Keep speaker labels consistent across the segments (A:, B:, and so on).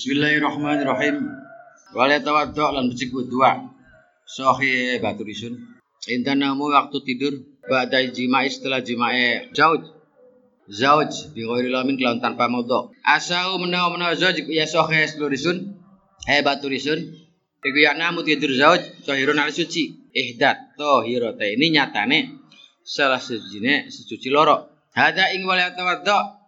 A: Bismillahirrahmanirrahim. Wala tawaddu lan becik dua. Sahih batu risun. Intan namu waktu tidur ba'da jima'i setelah jima'i zauj. Zauj bi ghairi lamin kelawan tanpa modok. Asau menawa menawa zauj ya sahih seluruh risun. Eh batu risun. Iku ya namu tidur zauj sahirun al suci. Ihdat tohirota ini nyatane salah sejine sesuci loro. Hada ing wala tawaddu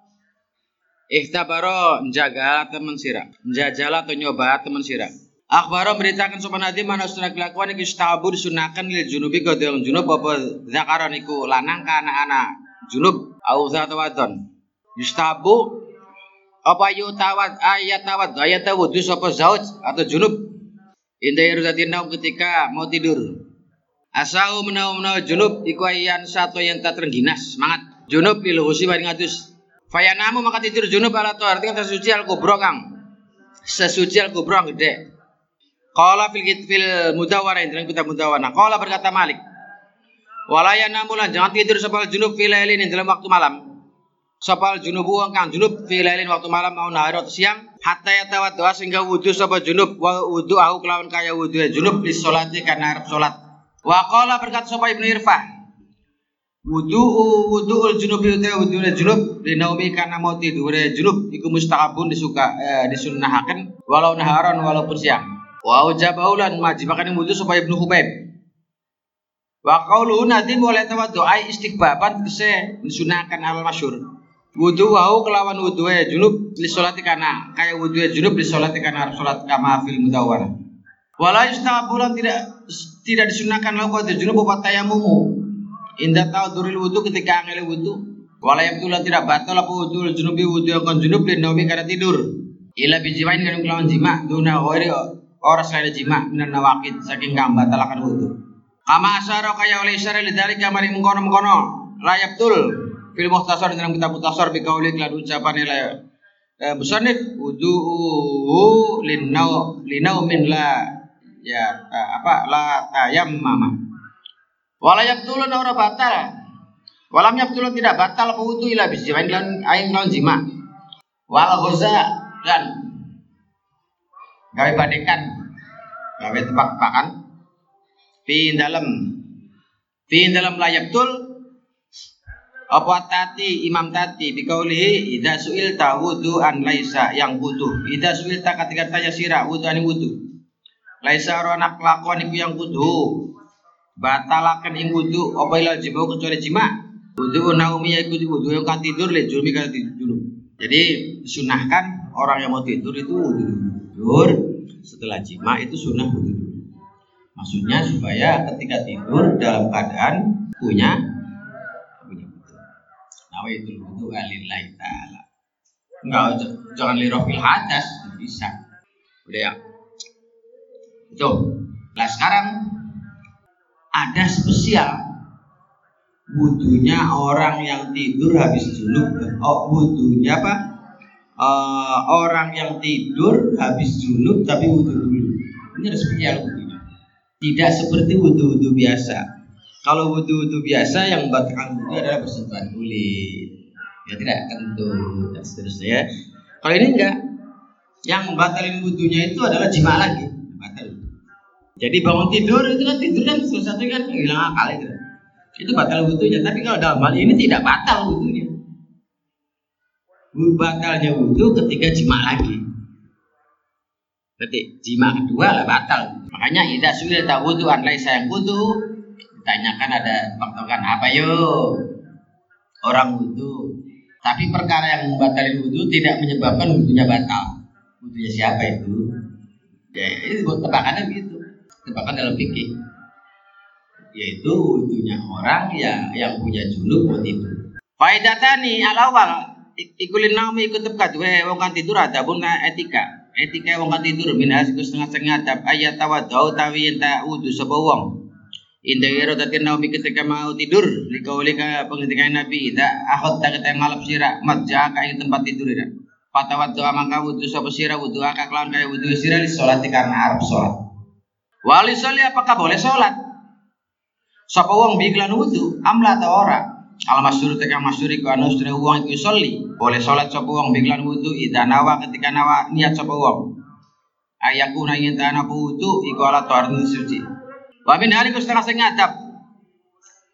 A: Ikhtabaro menjaga teman sira. Menjajala atau nyoba teman sira. Akhbaro beritakan sopan hadi mana sunah kelakuan iku istahabu disunahkan lil junubi ke dalam junub apa zakaran iku lanang kana anak junub au wadon. Yustahabu apa yu tawad ayat tawad ayat wudu sapa zauj atau junub indah yarudatin naum ketika mau tidur asau menau menau junub iku ayan satu yang tak terengginas semangat junub lil husi maring atus Fayanamu maka tidur junub ala tuh artinya sesuci al kubro kang. Sesuci al kubro yang gede. Qala fil fil mudawana dalam kitab mudawana. Qala berkata Malik. Walaya namulan jangan tidur sepal junub filailin dalam waktu malam. Sepal junub uang kang junub filailin waktu malam mau nahar atau siang hatta doa sehingga wudu sepal junub wa wudu aku kelawan kaya wudu junub di solati karena harap solat. Wa qala berkata sapa Ibnu Irfan Wudu wudu ul junub itu wudu junub naumi karena mau tidur junub iku mustahabun disuka eh, disunnahkan walau naharan walaupun siang. Wa ujabaulan majibakan wudu supaya Ibnu Hubaib. Wa qauluhu nanti boleh tawaddu ai istighbaban kese disunahkan al masyhur. Wudu wau kelawan wudu junub li salati kana kayak wudu junub li salati kana salat kama fil mudawwarah. Wala yustahabulan tidak tidak disunahkan lakukan junub apa tayamumu Indah tahu duril wudhu ketika angel wudhu. Walau yang tidak batal apa wudhu junubi wudhu yang kon junub dan karena tidur. Ila bijimain kan kelawan jima duna ghairi orang selain jima minan nawakid saking kang batalakan wudhu. Kama asara kaya oleh isyara lidari kamari mengkono-mengkono layap tul fil muhtasar dalam kitab muhtasar bi kauli kelan ucapan ila eh, musannif wudu linau linau min la ya eh, apa la tayammama Wala yabtulun ora batal. Walam yabtulun tidak batal apa wudu ila bis jimain lan aing lawan jima. Wal dan gawe badekan gawe tebak-tebakan fi dalam fi dalam layak tul apa tati imam tati bikaulihi idza suil wudu an laisa yang butuh idza suil ketika tanya sira wudu ani wudu laisa ora lakon iku yang butuh batalakan ing wudu apa ilal jima kecuali jima wudu naumi yaiku wudu yang kan tidur le jurmi kan tidur. Jadi sunahkan orang yang mau tidur itu wudu tidur setelah jima itu sunnah wudu maksudnya supaya ketika tidur dalam keadaan punya punya wudu. Nawa itu wudu alillahi ta'ala. Enggak jangan lirofil hadas bisa. Udah ya. Itu nah sekarang ada spesial. Wudhunya orang yang tidur habis junub oh wudhunya apa? Uh, orang yang tidur habis junub tapi wudhu dulu. Ini ada spesial wudhunya. Tidak seperti wudhu-wudhu biasa. Kalau wudhu-wudhu biasa yang membatalkan wudhu adalah bersentuhan kulit. Ya tidak? Kentut dan seterusnya kalau ini enggak. Yang membatalkan wudhunya itu adalah jima lagi jadi bangun tidur itu kan tidur kan satu kan hilang akal itu. Itu batal wudhunya. Tapi kalau dalam hal ini tidak batal wudhunya. Batalnya wudhu ketika jima lagi. Berarti jima kedua lah batal. Makanya ida sulit tak wudhu anlai sayang wudhu. Ditanyakan ada faktorkan apa yo? Orang wudhu. Tapi perkara yang membatalkan wudhu tidak menyebabkan wudhunya batal. Wudhunya siapa itu? Ya, itu buat tebakannya gitu tebakan dalam fikih yaitu wudhunya orang yang yang punya junub mau tidur. Faidatani al awal ikulin naumi ikut tepat we wong kan tidur ada pun etika. Etika wong kan tidur minas iku setengah-setengah adab ayat tawadhu tawi enta wudu sapa wong. Indah iro tadi naumi ketika mau tidur likaulika pengintikan Nabi ida akhot tak kita ngalap sira matja kai tempat tidur ida. Patawadhu amangka wudu sapa sira wudu akak kaya wudu sira di salat karena arep salat. Wali soli apakah boleh sholat? Sapa wong biklan wudu amla atau ora? al masyhur tekan masyhur iku anu sedene wong iku sholli boleh salat sapa wong binglan wudu ida nawa ketika nawa niat sapa wong. Ayakuna yen ana wudu iku ala taharin suci. Wa hari setengah sing ngadap.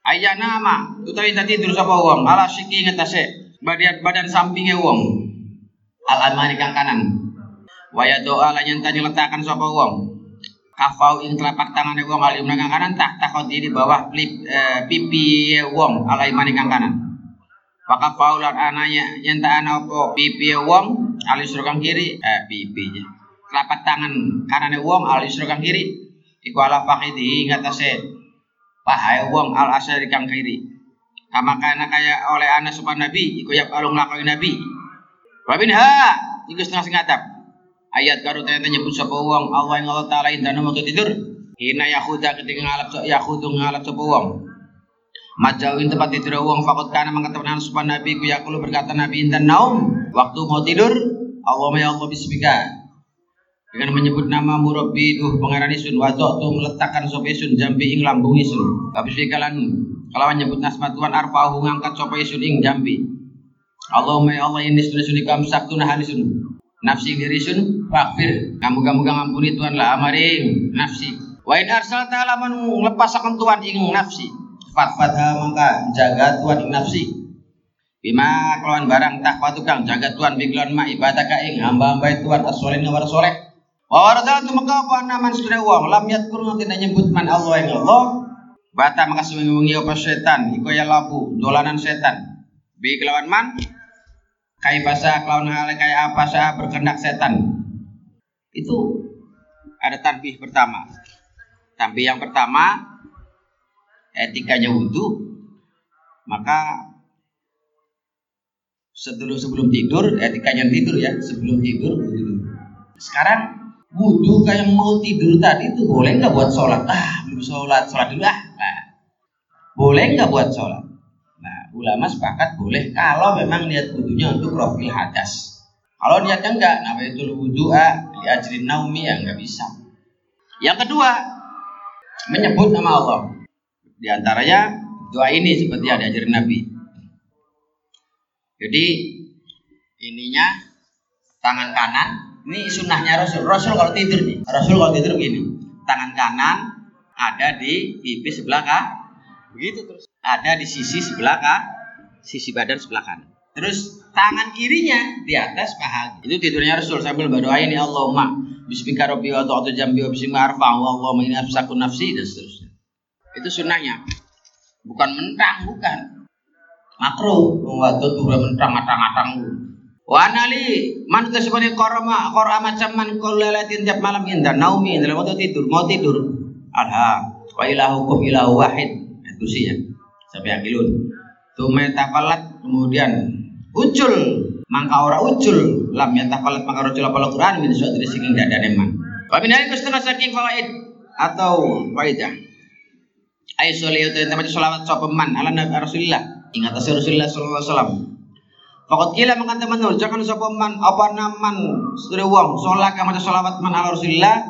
A: Ayana nama utawi tadi tidur sapa wong. Ala siki ngetase badan badan sampinge wong. Al almani kang kanan. Waya doa lan yen tanya letakkan sapa wong kafau ing telapak tangane wong alim nang kanan tak takut di bawah lip, e, pipi wong alai maning kang kanan. Wa kafau lan ananya yen tak ana apa pipi wong alis kang kiri eh pipi telapak tangan kanane wong alis kang kiri iku ala fakhidi ngatasé pahae wong al asari kang kiri. Kama kana kaya oleh anak sopan nabi iku ya alung lakoni nabi. Wa ha iku setengah sing ayat karo tanya nyebut sapa wong. Allah yang Allah taala indana waktu tidur. Hina yahuda ketika ngalap so yahudu ngalap sapa wong. Majauin tempat tidur wong. Fakut kana mengatakan sopan nabi ku yakulu berkata nabi intan naum waktu mau tidur Allah ya Allah bismika. Dengan menyebut nama murabbi duh pengarani sun wadok tu meletakkan sopa sun jambi ing lambung isun. Tapi sekalan kalau menyebut nasma Tuhan arfahu ngangkat sopa isun ing jambi. Allahumma ya Allah ini sudah sudah kamsak tunah sun nafsi diri sun fakfir kamu kamu ngampuni Tuhan lah amaring nafsi. Wa in arsalta laman lepas akan Tuhan ing nafsi. Fatfatha mangka jaga Tuhan ing nafsi. Bima kelawan barang tak tukang jaga Tuhan biglan ma ibadah ka ing hamba-hamba Tuhan asolin war soleh wa warada tu maka apa naman sudah uang lam yatkur tidak nyebut man Allah ing Allah. Bata maka sewengi apa setan? Iko ya labu dolanan setan. Bi kelawan man kaifasa kelawan hal kayak apa sah berkehendak setan itu ada tanbih pertama. Tanbih yang pertama etikanya wudhu maka sebelum sebelum tidur etikanya tidur ya sebelum tidur wudhu sekarang wudhu kayak mau tidur tadi itu boleh nggak buat sholat? Ah belum sholat sholat dulu ah. Nah, boleh nggak buat sholat? Ulama sepakat boleh kalau memang niat wudhunya untuk rofil hadas. Kalau niatnya enggak, nama itu wudhu diajarin naumi ya enggak bisa. Yang kedua, menyebut nama Allah. Di antaranya doa ini seperti yang diajarin Nabi. Jadi ininya tangan kanan, ini sunnahnya Rasul. Rasul kalau tidur nih, Rasul kalau tidur begini, tangan kanan ada di pipi sebelah kan, begitu terus ada di sisi sebelah kan, sisi badan sebelah kanan. Terus tangan kirinya di atas paha. Itu tidurnya Rasul sambil berdoa ini Allahumma bismika rabbi wa ta'atu jambi wa bismika arfa wa Allahumma inni afsaku nafsi dan seterusnya. Itu sunnahnya. Bukan mentang, bukan. Makro, waktu turun mentang, matang, matang. Wa anali man tasbani korama qara macam man kullalatin tiap malam indah naumi dalam waktu tidur mau tidur alha wa ilahukum ilahu wahid itu sih ya sampai akilun tume tafalat kemudian ucul mangka ora ucul lam ya tafalat mangka apa Quran min suatu sing ada neman wa min hari setengah saking fawaid atau faidah. Ay sholli itu tempat selawat sapa man ala nabi Rasulullah ingat Rasulullah sallallahu alaihi wasallam. Fakat kila mengatakan manul jangan sapa man apa naman sedere wong salat kama selawat man ala Rasulullah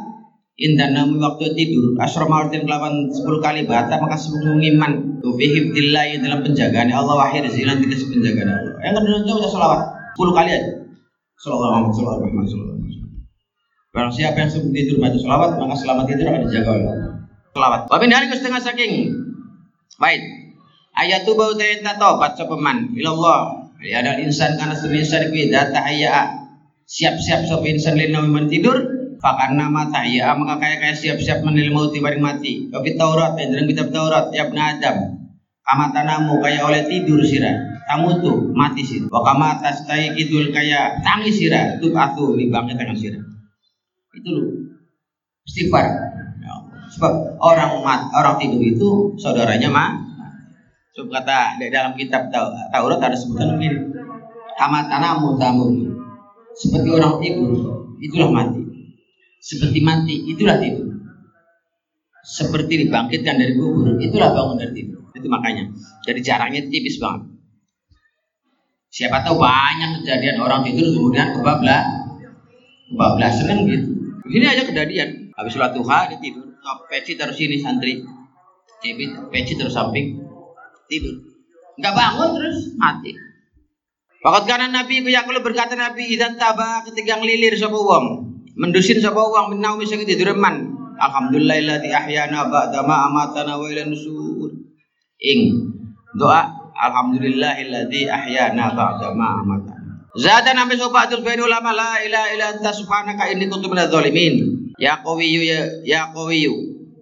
A: Indah namu waktu tidur asrama artin kelawan 10 kali bata maka sebelum iman tu fihim dillahi dalam penjagaan Allah wahir zilan tidak penjagaan Allah yang kedua itu udah salawat 10 kali aja sallallahu alaihi wasallam Barang siapa yang sebelum tidur baca salawat maka selamat tidur akan dijaga oleh Allah. Salawat. Wa min hari setengah saking. Baik. Ayat tu bau tayta taubat sopeman ilallah. Ya ada insan karena sebenarnya insan kuwi data siap-siap sop insan lina tidur Fakarna mata ya maka kaya kaya siap-siap menilai mauti bareng mati. Tapi Taurat ya dalam kitab Taurat ya Adam. Kama tanamu kaya oleh tidur sirah. Kamu tuh mati sih. Wakama atas tayi kidul kaya tangis sirah. Itu atu libangnya tangan sirah. Itu loh. Istighfar. Ya Sebab orang mat, orang tidur itu saudaranya mah. Sebab kata dalam kitab Taurat ada sebutan begini. Kama tanamu tamu. Seperti orang tidur, itulah mati seperti mati, itulah tidur. Seperti dibangkitkan dari kubur, itulah bangun dari tidur. Itu makanya. Jadi jaraknya tipis banget. Siapa tahu banyak kejadian orang tidur kemudian kebablas. Kebablasan kan gitu. Ini aja kejadian. Habis sholat duha dia tidur. Top peci terus sini santri. Cebit peci terus samping tidur. Enggak bangun terus mati. Fakat karena Nabi ku berkata Nabi idan taba ketika ngelilir sapa wong, mendusin sapa wong minau misang tidur man. Alhamdulillahilladzi ahyana ba'da ma amatana wa ila nusur. Ing doa alhamdulillahilladzi ahyana ba'da ma amatana. Zada nabi sobatul bain ulama la ilaha illa anta subhanaka inni kuntu minadz zalimin. Ya qawiyyu ya ya qawiyyu.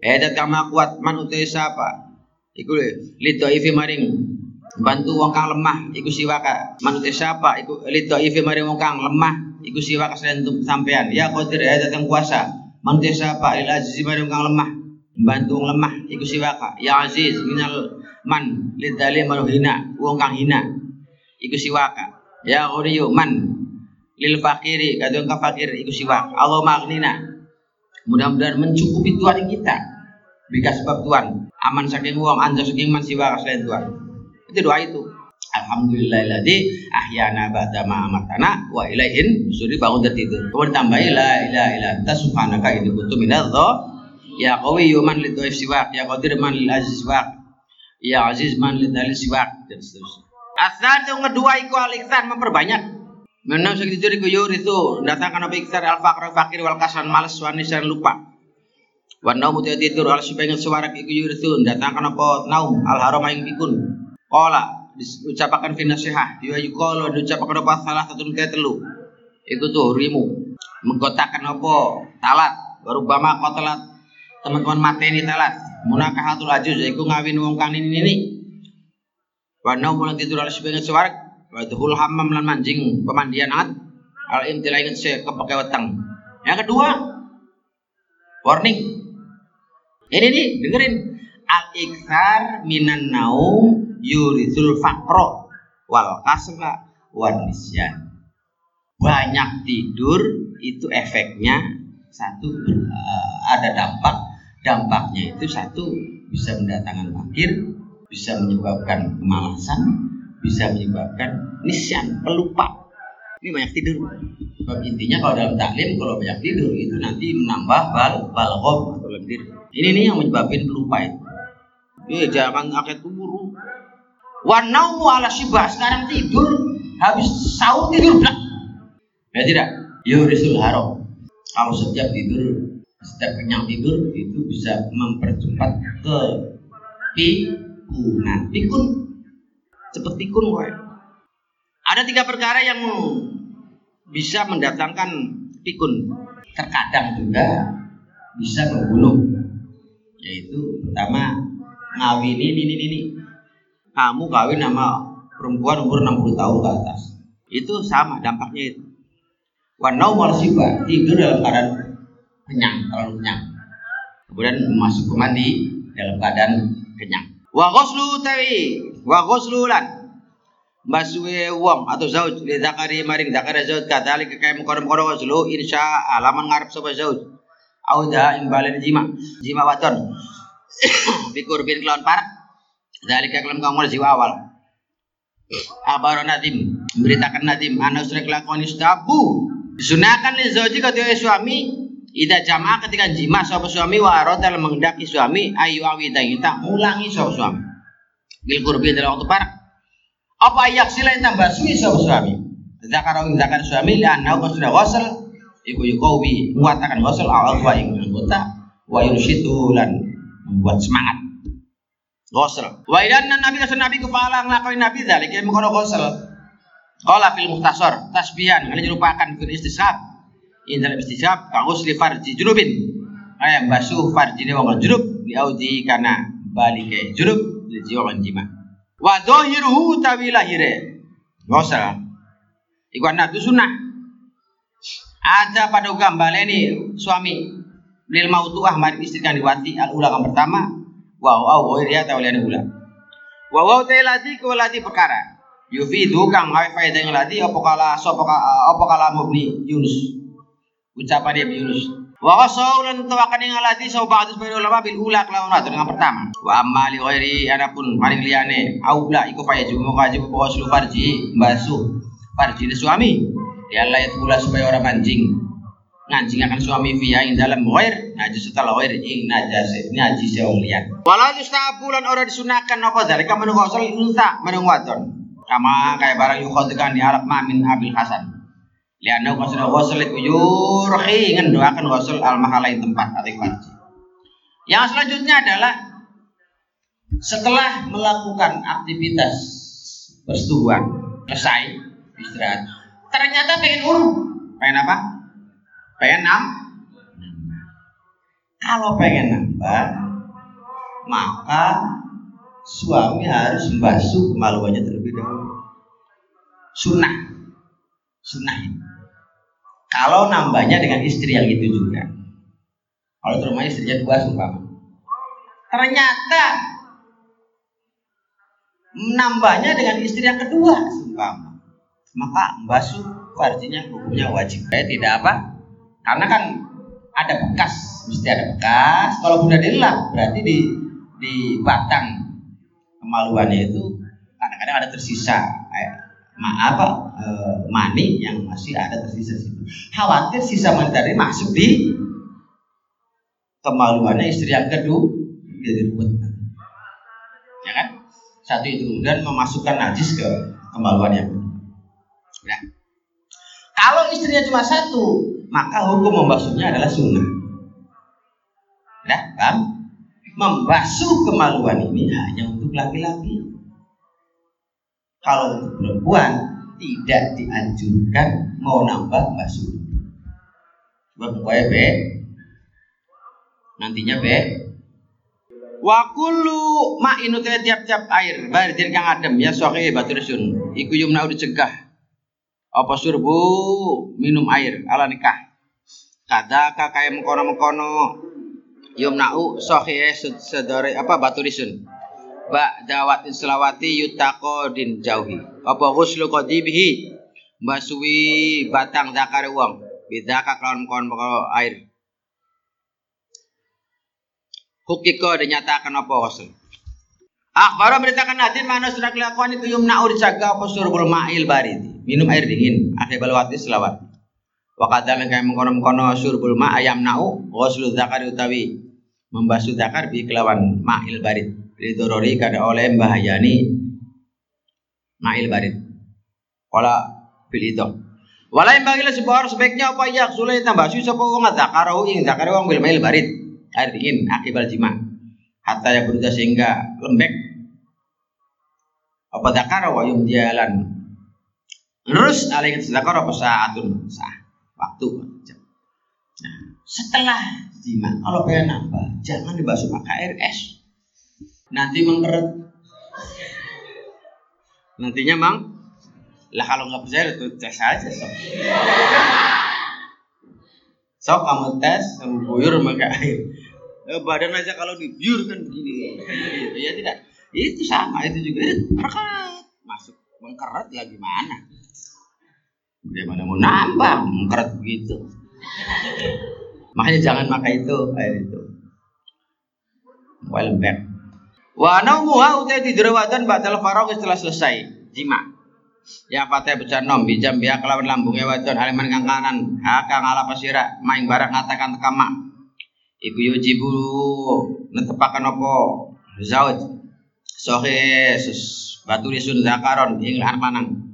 A: Edat kama kuat man utai sapa. Iku lido ifi maring bantu wong kang lemah iku siwaka manut siapa iku lido ifi mari wong kang lemah iku siwaka selain sampean. Ya qadir ya datang kuasa. Manut siapa? Il aziz mari wong kang lemah. Bantu wong lemah. Iku siwaka ya aziz minal man. Lidali hina. Wong kang hina. Iku siwaka ya ghaniyu man. Lil fakiri kadang ka fakir iku siwak Allah magnina mudah-mudahan mencukupi Tuhan kita. Bika sebab Tuhan. Aman saking wong anja saking man siwaka selain Tuhan. Itu doa itu. Alhamdulillahilladzi ahyana ba'da ma amatana wa ilaihin suri bangun tertidur. Kemudian tambahi la ilaha illa anta subhanaka inni kuntu minadz Ya qawi man lidhaif siwak, ya qadir man lil aziz siwak. Ya aziz man lil dalil siwak dan seterusnya. Asal yang kedua iku memperbanyak. Menang sakit tidur iku yur itu datangkan apa ikhtar al faqr fakir wal kasan malas lupa. Wan naum tidur al supengen suara iku yur itu datangkan apa naum al haram yang pikun Kola diucapkan fi nasihah, dia yuqala diucapkan apa? Salah satu kaya telu. Iku tuh rimu mengkotakan apa? Talat. Baru bama kotelat teman-teman mateni talat. Munakahatul ajuz iku ngawin wong kang ini ini. Mulai tidur ala sebagai suara hammam lan manjing pemandian at Al imtila ingat saya kepakai wetang Yang kedua Warning. Ini nih dengerin Al ikhtar minan naum yurisul fakro wal kasra wan nisyan. Banyak tidur itu efeknya satu uh, ada dampak dampaknya itu satu bisa mendatangkan fakir bisa menyebabkan kemalasan bisa menyebabkan nisyan pelupa. Ini banyak tidur. Sebab intinya kalau dalam taklim kalau banyak tidur itu nanti menambah bal balghom atau lendir. Ini nih yang menyebabkan pelupa itu ya jangan akhir kuburu Wanaumu ala syibah sekarang tidur habis sahur tidur blak. Ya tidak? Yurisul haram. Kalau setiap tidur, setiap kenyang tidur itu bisa mempercepat ke pikunan. Pikun cepet pikun gue. Ada tiga perkara yang bisa mendatangkan pikun. Terkadang juga bisa membunuh. Yaitu pertama ngawini ini ini ini kamu kawin sama perempuan umur 60 tahun ke atas. Itu sama dampaknya itu. Wanau malsiba tidur dalam keadaan kenyang, terlalu kenyang. Kemudian masuk ke mandi dalam keadaan kenyang. Wa ghuslu tawi, wa ghuslu lan Baswe wong atau zauj li zakari maring zakari zauj kadali kaya mukoro mukoro ghuslu insya alaman ngarep sapa zauj. Auda imbalin jima, jima waton. Bikur bin kelon parak Zalika kalam kamu jiwa awal. Abar Nadim beritakan Nadim anak sudah kelakuan istabu disunahkan nih zoji ketika suami Ida jamaah ketika jima suami suami wa dalam mengendaki suami ayu awi kita ulangi suami suami. Bil kurbi dalam waktu parak apa ayak sila yang tambah suami suami suami? Zakar zakar suami dan kau sudah wasal iku yukawi muatakan wasal awal wa anggota wa yurshidu membuat semangat Ghusl. Wa idan nabi kasan nabi kepala ngelakuin nabi dalik yang mengkono ghusl. Qala fil muhtasar tasbihan kali dilupakan fil istisab. In dalam istisab ka ghusli farji junubin. Ayam basuh farjine wong junub li audi kana balike junub li jiwa jima. Wa dhahiruhu tawilahire. Ghusl. Iku anak sunnah. Ada pada gambar ini suami lil mautuah mari istri kan diwati al ulang pertama Wow, wow, dia tahu lihat gula. Wow, wow, teh lati ke lati perkara. Yufidu kang hawi faedah yang lati apa kala so apa kala mubni Yunus. Ucapan dia Yunus. Wa qasaulan tawakan yang lati so ba'du sebagai ulama bil ula kelawan atau dengan pertama. Wa amma li ghairi adapun maring liyane aula iku faya jumu bawa sulu farji basuh farji suami. Ya Allah ya supaya orang mancing akan suami via ing dalam ghair najis setelah ghair ing najis najis wong liyan wala yustabulan ora disunahkan apa kamu ghusl unsa menung wadon. Kama kayak barang yukhadkan di Arab ma min Abil Hasan. Lianna ghusl ghusl iku yurhi ngendoaken ghusl al mahalain tempat atau farji yang selanjutnya adalah setelah melakukan aktivitas persetubuhan selesai istirahat ternyata pengen urut pengen apa Pengen nam? Kalau pengen nambah, maka suami harus membasuh kemaluannya terlebih dahulu. Sunnah. Sunnah. Kalau nambahnya dengan istri yang itu juga. Kalau rumah istrinya dua sumpah. Ternyata menambahnya dengan istri yang kedua sumpah. Maka membasuh artinya hukumnya wajib. Saya tidak apa? Karena kan ada bekas, mesti ada bekas. Kalau udah dilap, berarti di di batang kemaluannya itu kadang-kadang ada tersisa eh, ma apa mani yang masih ada tersisa situ. Khawatir sisa mani tadi masuk di kemaluannya istri yang kedua jadi ruwet. Ya kan? Satu itu kemudian memasukkan najis ke kemaluan yang kedua. Ya. Kalau istrinya cuma satu, maka hukum membasuhnya adalah sunnah. Nah, kan? Membasuh kemaluan ini hanya untuk laki-laki. Kalau untuk perempuan tidak dianjurkan mau nambah basuh. Coba pokoknya B. Nantinya B. Wakulu ma inu tiap-tiap air banjir kang adem ya sohe batu sun. Iku yumna udah cegah apa surbu minum air. Ala nikah. Kada kakaya mengkono mengkono yumna'u sohie sedore apa batu risun. Ba dawat selawati yutako din jauhi. Apa ghuslu qadibihi? Basuwi batang zakar uang. Bidaka kawan kawan bakal air. Hukiko dinyatakan apa ghusl? Akhbara beritakan hadis mana sudah kelakuan itu yumna dijaga apa surbul ma'il baridi. Minum air dingin. Akhir balwati selawat. Wa kadzalika kaya mengkono-mengkono surbul ma ayam nau ghuslu zakar utawi membasuh zakar bi kelawan ma'il barid. Lidorori kada oleh bahayani ma'il barid. Kala bil itu. Wala yang bagilah sebuah sebaiknya apa ya sulai tambah susu sapa wong zakarahu ing zakar wong bil ma'il barid. Air dingin akibat jima. Hatta ya berudah sehingga lembek apa zakar yum jalan terus alaihi zakar apa saatun? Sah. Waktu. Nah, setelah jima kalau pengen nambah jangan dibasuh pakai air es nanti mengkeret. Nantinya mang lah kalau nggak percaya itu tes aja sok. Sok kamu tes kamu buyur pakai air eh, badan aja kalau dibuyur kan begini. Ya tidak? Itu sama itu juga. Masuk mengkeret lagi mana bagaimana mau nambah mengkeret begitu? Makanya jangan makan itu air itu well back. Wa naumuha utai tidur wadan batal faragh setelah selesai. Jima. Ya fatih becan nom bijam biak kelawan lambungnya wadon aliman kang kanan. Ha kang ala pasira main barang ngatakan tekama iku yujibu netepakan opo? Zauj sohe batu disun zakaron ing lan manang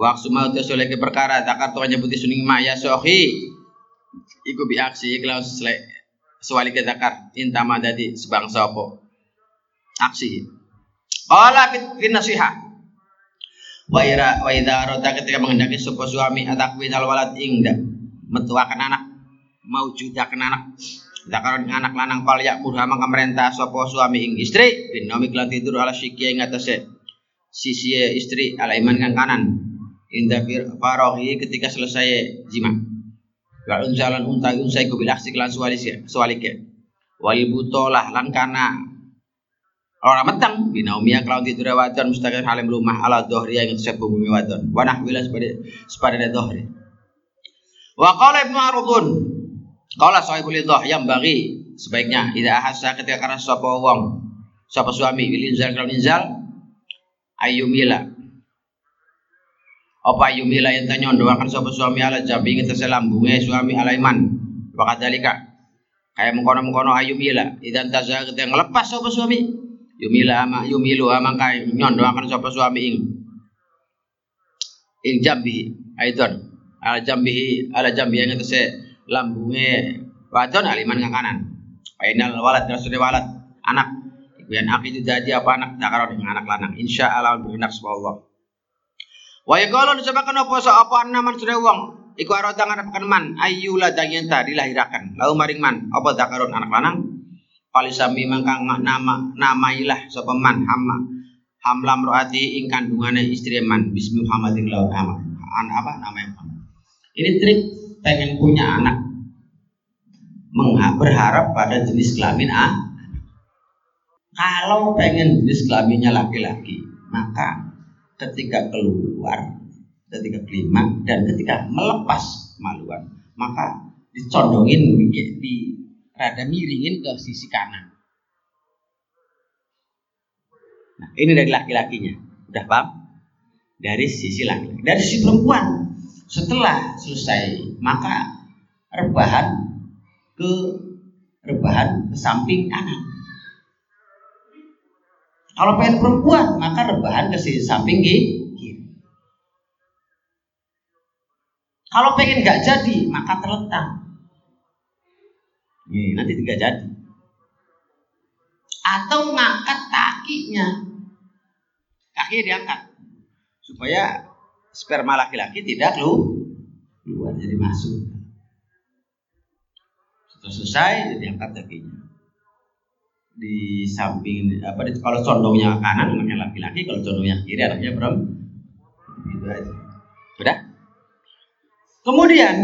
A: waktu mau te soleke perkara zakar to nyebuti suning ma ya sohi. Iku bi aksi iklan sewali ke zakar intama dadi sebangsa apa? Aksi. Qala fit nasiha. Wa ira wa idza ketika menghendaki sapa suami atakwin al walad ing metuakan anak. Mau judakan anak. Zakaron anak lanang kal yak murha mangka merentah sapa suami ing istri. Binomi kelan tidur ala siki ing atase sisi istri ala iman kang kanan inda farohi ketika selesai jima. Wa unzalan unta unsai ku bil aksi kelan suwalike suwalike wal butolah lan kana. Binaumia kelawan tidur wadon mustaqil halim rumah ala dohri yang tersebut bumi wadon. Wanah bila sepada sepada dohri. Wa qala ibnu arudun Kala sahibul idah yang bagi sebaiknya tidak ahasa ketika karena sapa wong sapa suami bil inzal kalau inzal ayumila Apa yumila yang tanya doakan sapa suami ala jabi ngetese lambunge suami alaiman. Wa kadzalika. Kayak mengkono-mengkono ayumila. Idan taza kita ngelepas sapa suami. Yumila ama yumilu ama kai nyondoakan sapa suami ing. Ing jambi aidon. Ala jambihi ala jambi yang ngetese lambunge wadon aliman kang kanan. Fainal walad rasul walad anak. Iku yang akidu jadi apa anak dakaro dengan anak lanang. Insya Allah berkenak Allah. Wa yaqulu disabakan apa? Sa apa naman sudah wong? Iku arada ngarapaken man. Ayyula danyenta dilahirakan. Lau maring man. Apa zakarun? Anak lanang? Palisami mangkang nama namailah sapa man? Hamma hamlam roati ing kandungane istri man. Bismi Muhammadin lau nama an apa? Namanya ini trik pengen punya anak. Berharap pada jenis kelamin A. Kalau pengen jenis kelaminnya laki-laki maka ketika keluar, ketika kelima, dan ketika melepas kemaluan, maka dicondongin di, di rada miringin ke sisi kanan. Nah, ini dari laki-lakinya. Udah paham? Dari sisi laki-laki. Dari sisi perempuan, setelah selesai, maka rebahan ke rebahan ke samping kanan. Kalau pengen perempuan, maka rebahan ke sisi samping kiri. Kalau pengen nggak jadi, maka terletak. Ini nanti tidak jadi. Atau ngangkat kakinya. Kakinya diangkat. Supaya sperma laki-laki tidak lu keluar jadi masuk. Setelah selesai, jadi angkat kakinya di samping apa kalau condongnya kanan anaknya laki-laki kalau condongnya kiri anaknya perempuan gitu aja. Sudah kemudian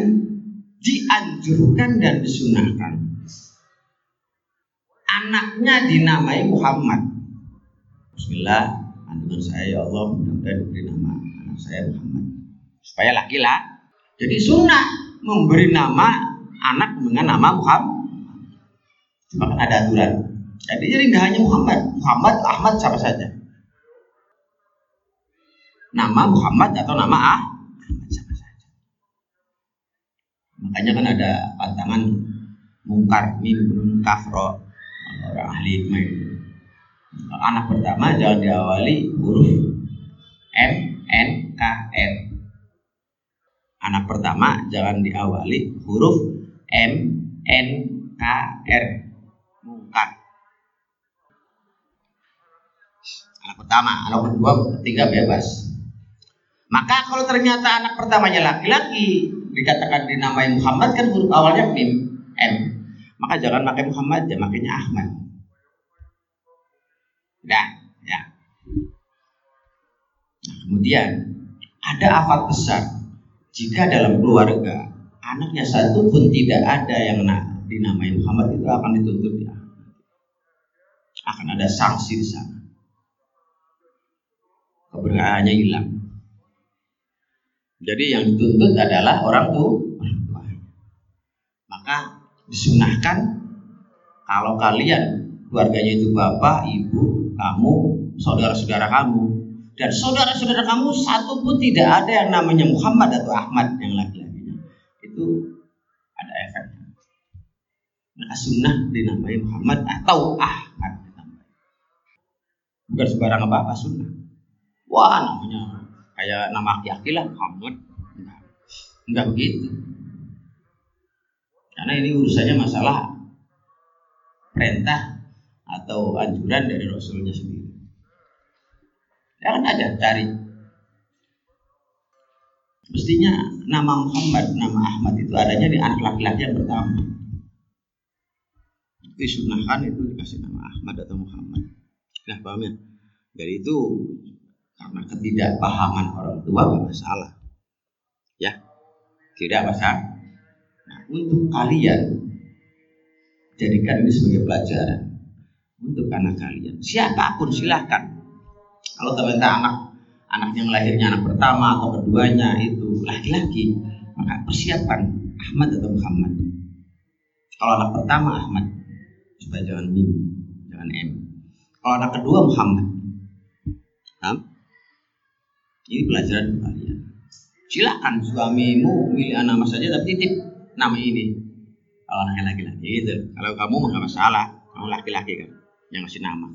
A: dianjurkan dan disunahkan. Anaknya dinamai Muhammad. Bismillah kandungan saya ya Allah mudah-mudahan diberi nama anak saya Muhammad. Supaya laki-laki jadi sunnah memberi nama anak dengan nama Muhammad. Cuma kan ada aturan jadi jadi nggak hanya Muhammad, Muhammad, Ahmad siapa saja. Nama Muhammad atau nama ah, Ahmad siapa saja. Makanya kan ada pantangan mungkar mim kafro orang ahli hikmah Anak pertama jangan diawali huruf M N K R. Anak pertama jangan diawali huruf M N K R. anak pertama, anak kedua, ketiga bebas. Maka kalau ternyata anak pertamanya laki-laki dikatakan dinamai Muhammad kan huruf awalnya mim M. Maka jangan pakai Muhammad, ya makanya Ahmad. Nah, ya. Nah, kemudian ada afat besar jika dalam keluarga anaknya satu pun tidak ada yang dinamai Muhammad itu akan dituntut ya. Akan ada sanksi sana keberadaannya hilang. Jadi yang dituntut adalah orang tua. Maka disunahkan kalau kalian keluarganya itu bapak, ibu, kamu, saudara-saudara kamu, dan saudara-saudara kamu satu pun tidak ada yang namanya Muhammad atau Ahmad yang laki-lakinya. Itu ada efeknya. Maka sunnah dinamai Muhammad atau Ahmad. Bukan sembarang apa-apa sunnah wah namanya kayak nama aki-aki lah Muhammad enggak, enggak begitu. Karena ini urusannya masalah perintah atau anjuran dari Rasulnya sendiri. Ya kan ada cari mestinya nama Muhammad nama Ahmad itu adanya di anak laki-laki yang pertama. Disunahkan itu dikasih nama Ahmad atau Muhammad. Nah paham ya? Dari itu karena ketidakpahaman orang tua gak masalah. Ya tidak masalah. Nah untuk kalian jadikan ini sebagai pelajaran. Untuk anak kalian siapa pun silahkan. Kalau ternyata anak anak yang lahirnya anak pertama atau keduanya itu laki-laki maka persiapan Ahmad atau Muhammad. Kalau anak pertama Ahmad. Supaya jangan mim jangan M. Kalau anak kedua Muhammad. Hah? Ini pelajaran kalian. silakan suamimu milih nama saja tapi titip nama ini. Kalau laki-laki gitu. Kalau kamu nggak masalah. Kamu laki-laki kan yang ngasih nama.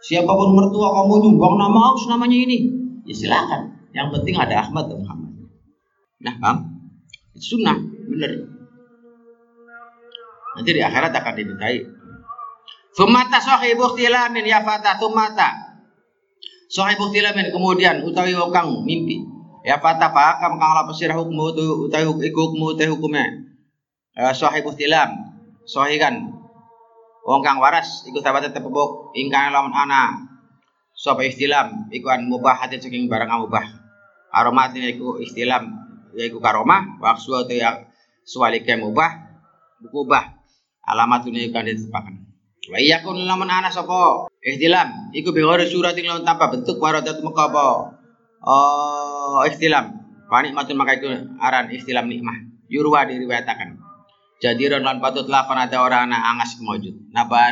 A: Siapa pun mertua kamu nyumbang nama harus namanya ini. Ya silakan. Yang penting ada Ahmad dan Muhammad. Nah itu sunnah bener. Nanti di akhirat akan dimintai. Sumata sahibu ikhtilamin ya fata sumata sahibu ikhtilamin kemudian utawi kang mimpi. Ya fata pakam kang la pesirah hukum utawi hukum utawi hukumnya. Uh, sahibu ikhtilam sahikan. Wong kang waras iku sahabat tetep bebok ingkang lamun ana. Sapa istilam iku an mubah hati saking barang mubah. Aromatin iku istilam yaiku karomah waksu ya sualike mubah bukubah alamatun iku kan ditepakan wa iyakun lamun ana sapa? Istilam iku bi suratin lamun tanpa bentuk waradat muka apa? Oh istilam matun maka iku aran istilam nikmah. Yurwa diriwayatakan. Jadiron lan patut lapan ada orang anak angas kemujud napa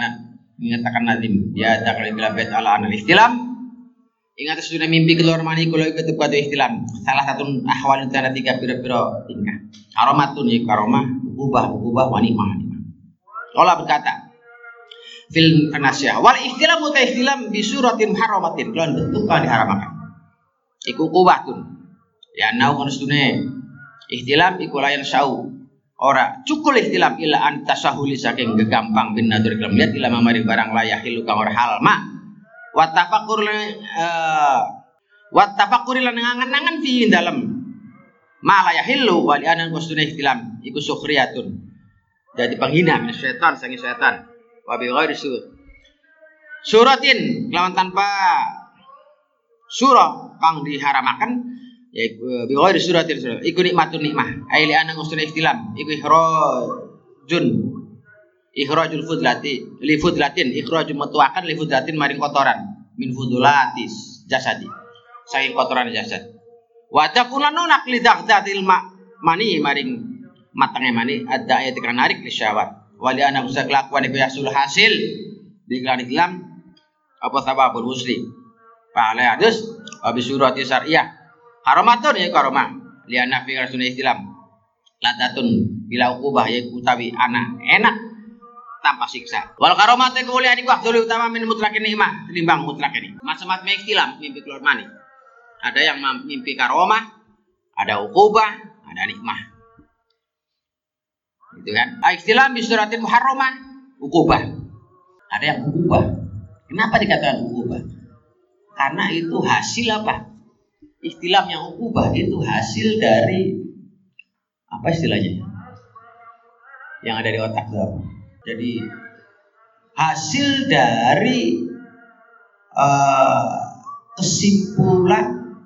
A: mengatakan nadim ya takal bila bet ala anal istilam Ingat sudah mimpi keluar mani kalau ikut tepat istilam. Salah satu ahwal itu ada tiga pira-pira tingkah. Aromatun ya aroma. Ubah ubah wani mani. Allah berkata, fil nasyah wal istilam muta istilam bi suratin haramatin kalau bentuk kan diharamakan. Iku kubatun. Ya nau sedune istilam iku layan sau ora cukul istilam ila antasahuli saking gegampang bin nadur kelam. Lihat ila mamari barang layah hilu kang ora halma wa tafakkur uh, wa tafakkur lan ngangen-ngangen fi dalam ma layah hilu wali anan kustuna istilam iku sukhriyatun jadi penghina setan sangi setan wa bi ghairi suratin lawan tanpa surah kang diharamakan yaiku bi ghairi suratil surah iku nikmatun nikmah. Ai li ana ngustuna istilam iku ikhrajun. Ikhrajul fudlati li fudlatin. Ikhrajun metuakan li fudlatin maring kotoran. Min fudulatis jasadi. Saking kotoran jasad. Wa takunanu nakli daqdatil ma mani maring matangnya mani. Ada ayat kan narik li syawat wali ana usa kelakuan iku yasul hasil di iklam apa sababul muslim Pahala adus Abi surati syariah Haromatun ya karomah. Lian nafi rasul Islam. Ladatun bila ukubah ya utawi anak enak tanpa siksa. Wal karomate kemuliaan iku afdhal utama min mutlakin nikmah timbang mutlakin ini. Macam-macam istilam mimpi keluar mani. Ada yang mimpi karomah, ada ukubah, ada nikmah. Itu kan? Istilah bisuratin muharramah, ukubah. Ada yang ukubah. Kenapa dikatakan ukubah? Karena itu hasil apa? istilah yang ubah itu hasil dari apa istilahnya? Yang ada di otak itu apa? Jadi hasil dari uh, kesimpulan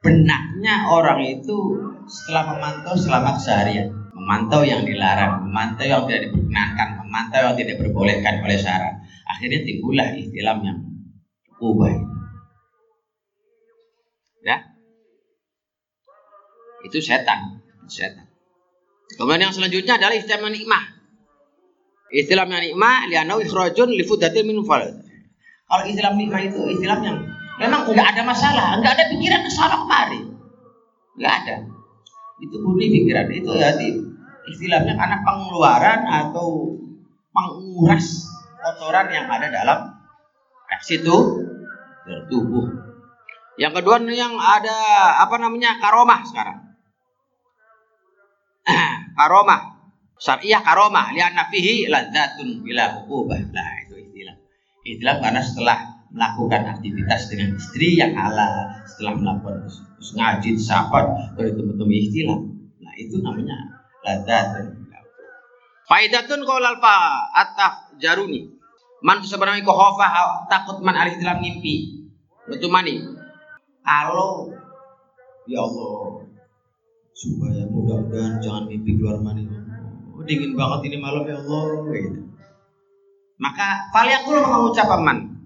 A: benaknya orang itu setelah memantau selama seharian memantau yang dilarang, memantau yang tidak diperkenankan, memantau yang tidak diperbolehkan oleh syarat. Akhirnya timbullah istilah yang ubah. itu setan setan. Kemudian yang selanjutnya adalah istilah nikmah. Istilah nikmah lianau ikhrajun li fudatin min kalau istilah nikmah itu istilah yang memang nggak ada masalah nggak ada pikiran salah kemari. Nggak ada. Itu murni pikiran itu ya istilahnya karena pengeluaran atau menguras kotoran yang ada dalam situ tubuh. Yang kedua yang ada apa namanya karomah sekarang. Karomah. Syariah karomah. Lianna fihi ladzatun bila ukubah lah itu istilah. Istilah karena setelah melakukan aktivitas dengan istri yang halal setelah melakukan ngaji sahabat bertemu-temu istilah. Nah itu namanya ladzatun Faidatun qaulal fa ataf jaruni. Man sebenarnya ko khofa takut man alih dalam mimpi. Betul mani. Kalau ya Allah supaya mudah-mudahan jangan mimpi keluar mani oh, dingin banget ini malam ya Allah gitu. maka faliyakul mengucap man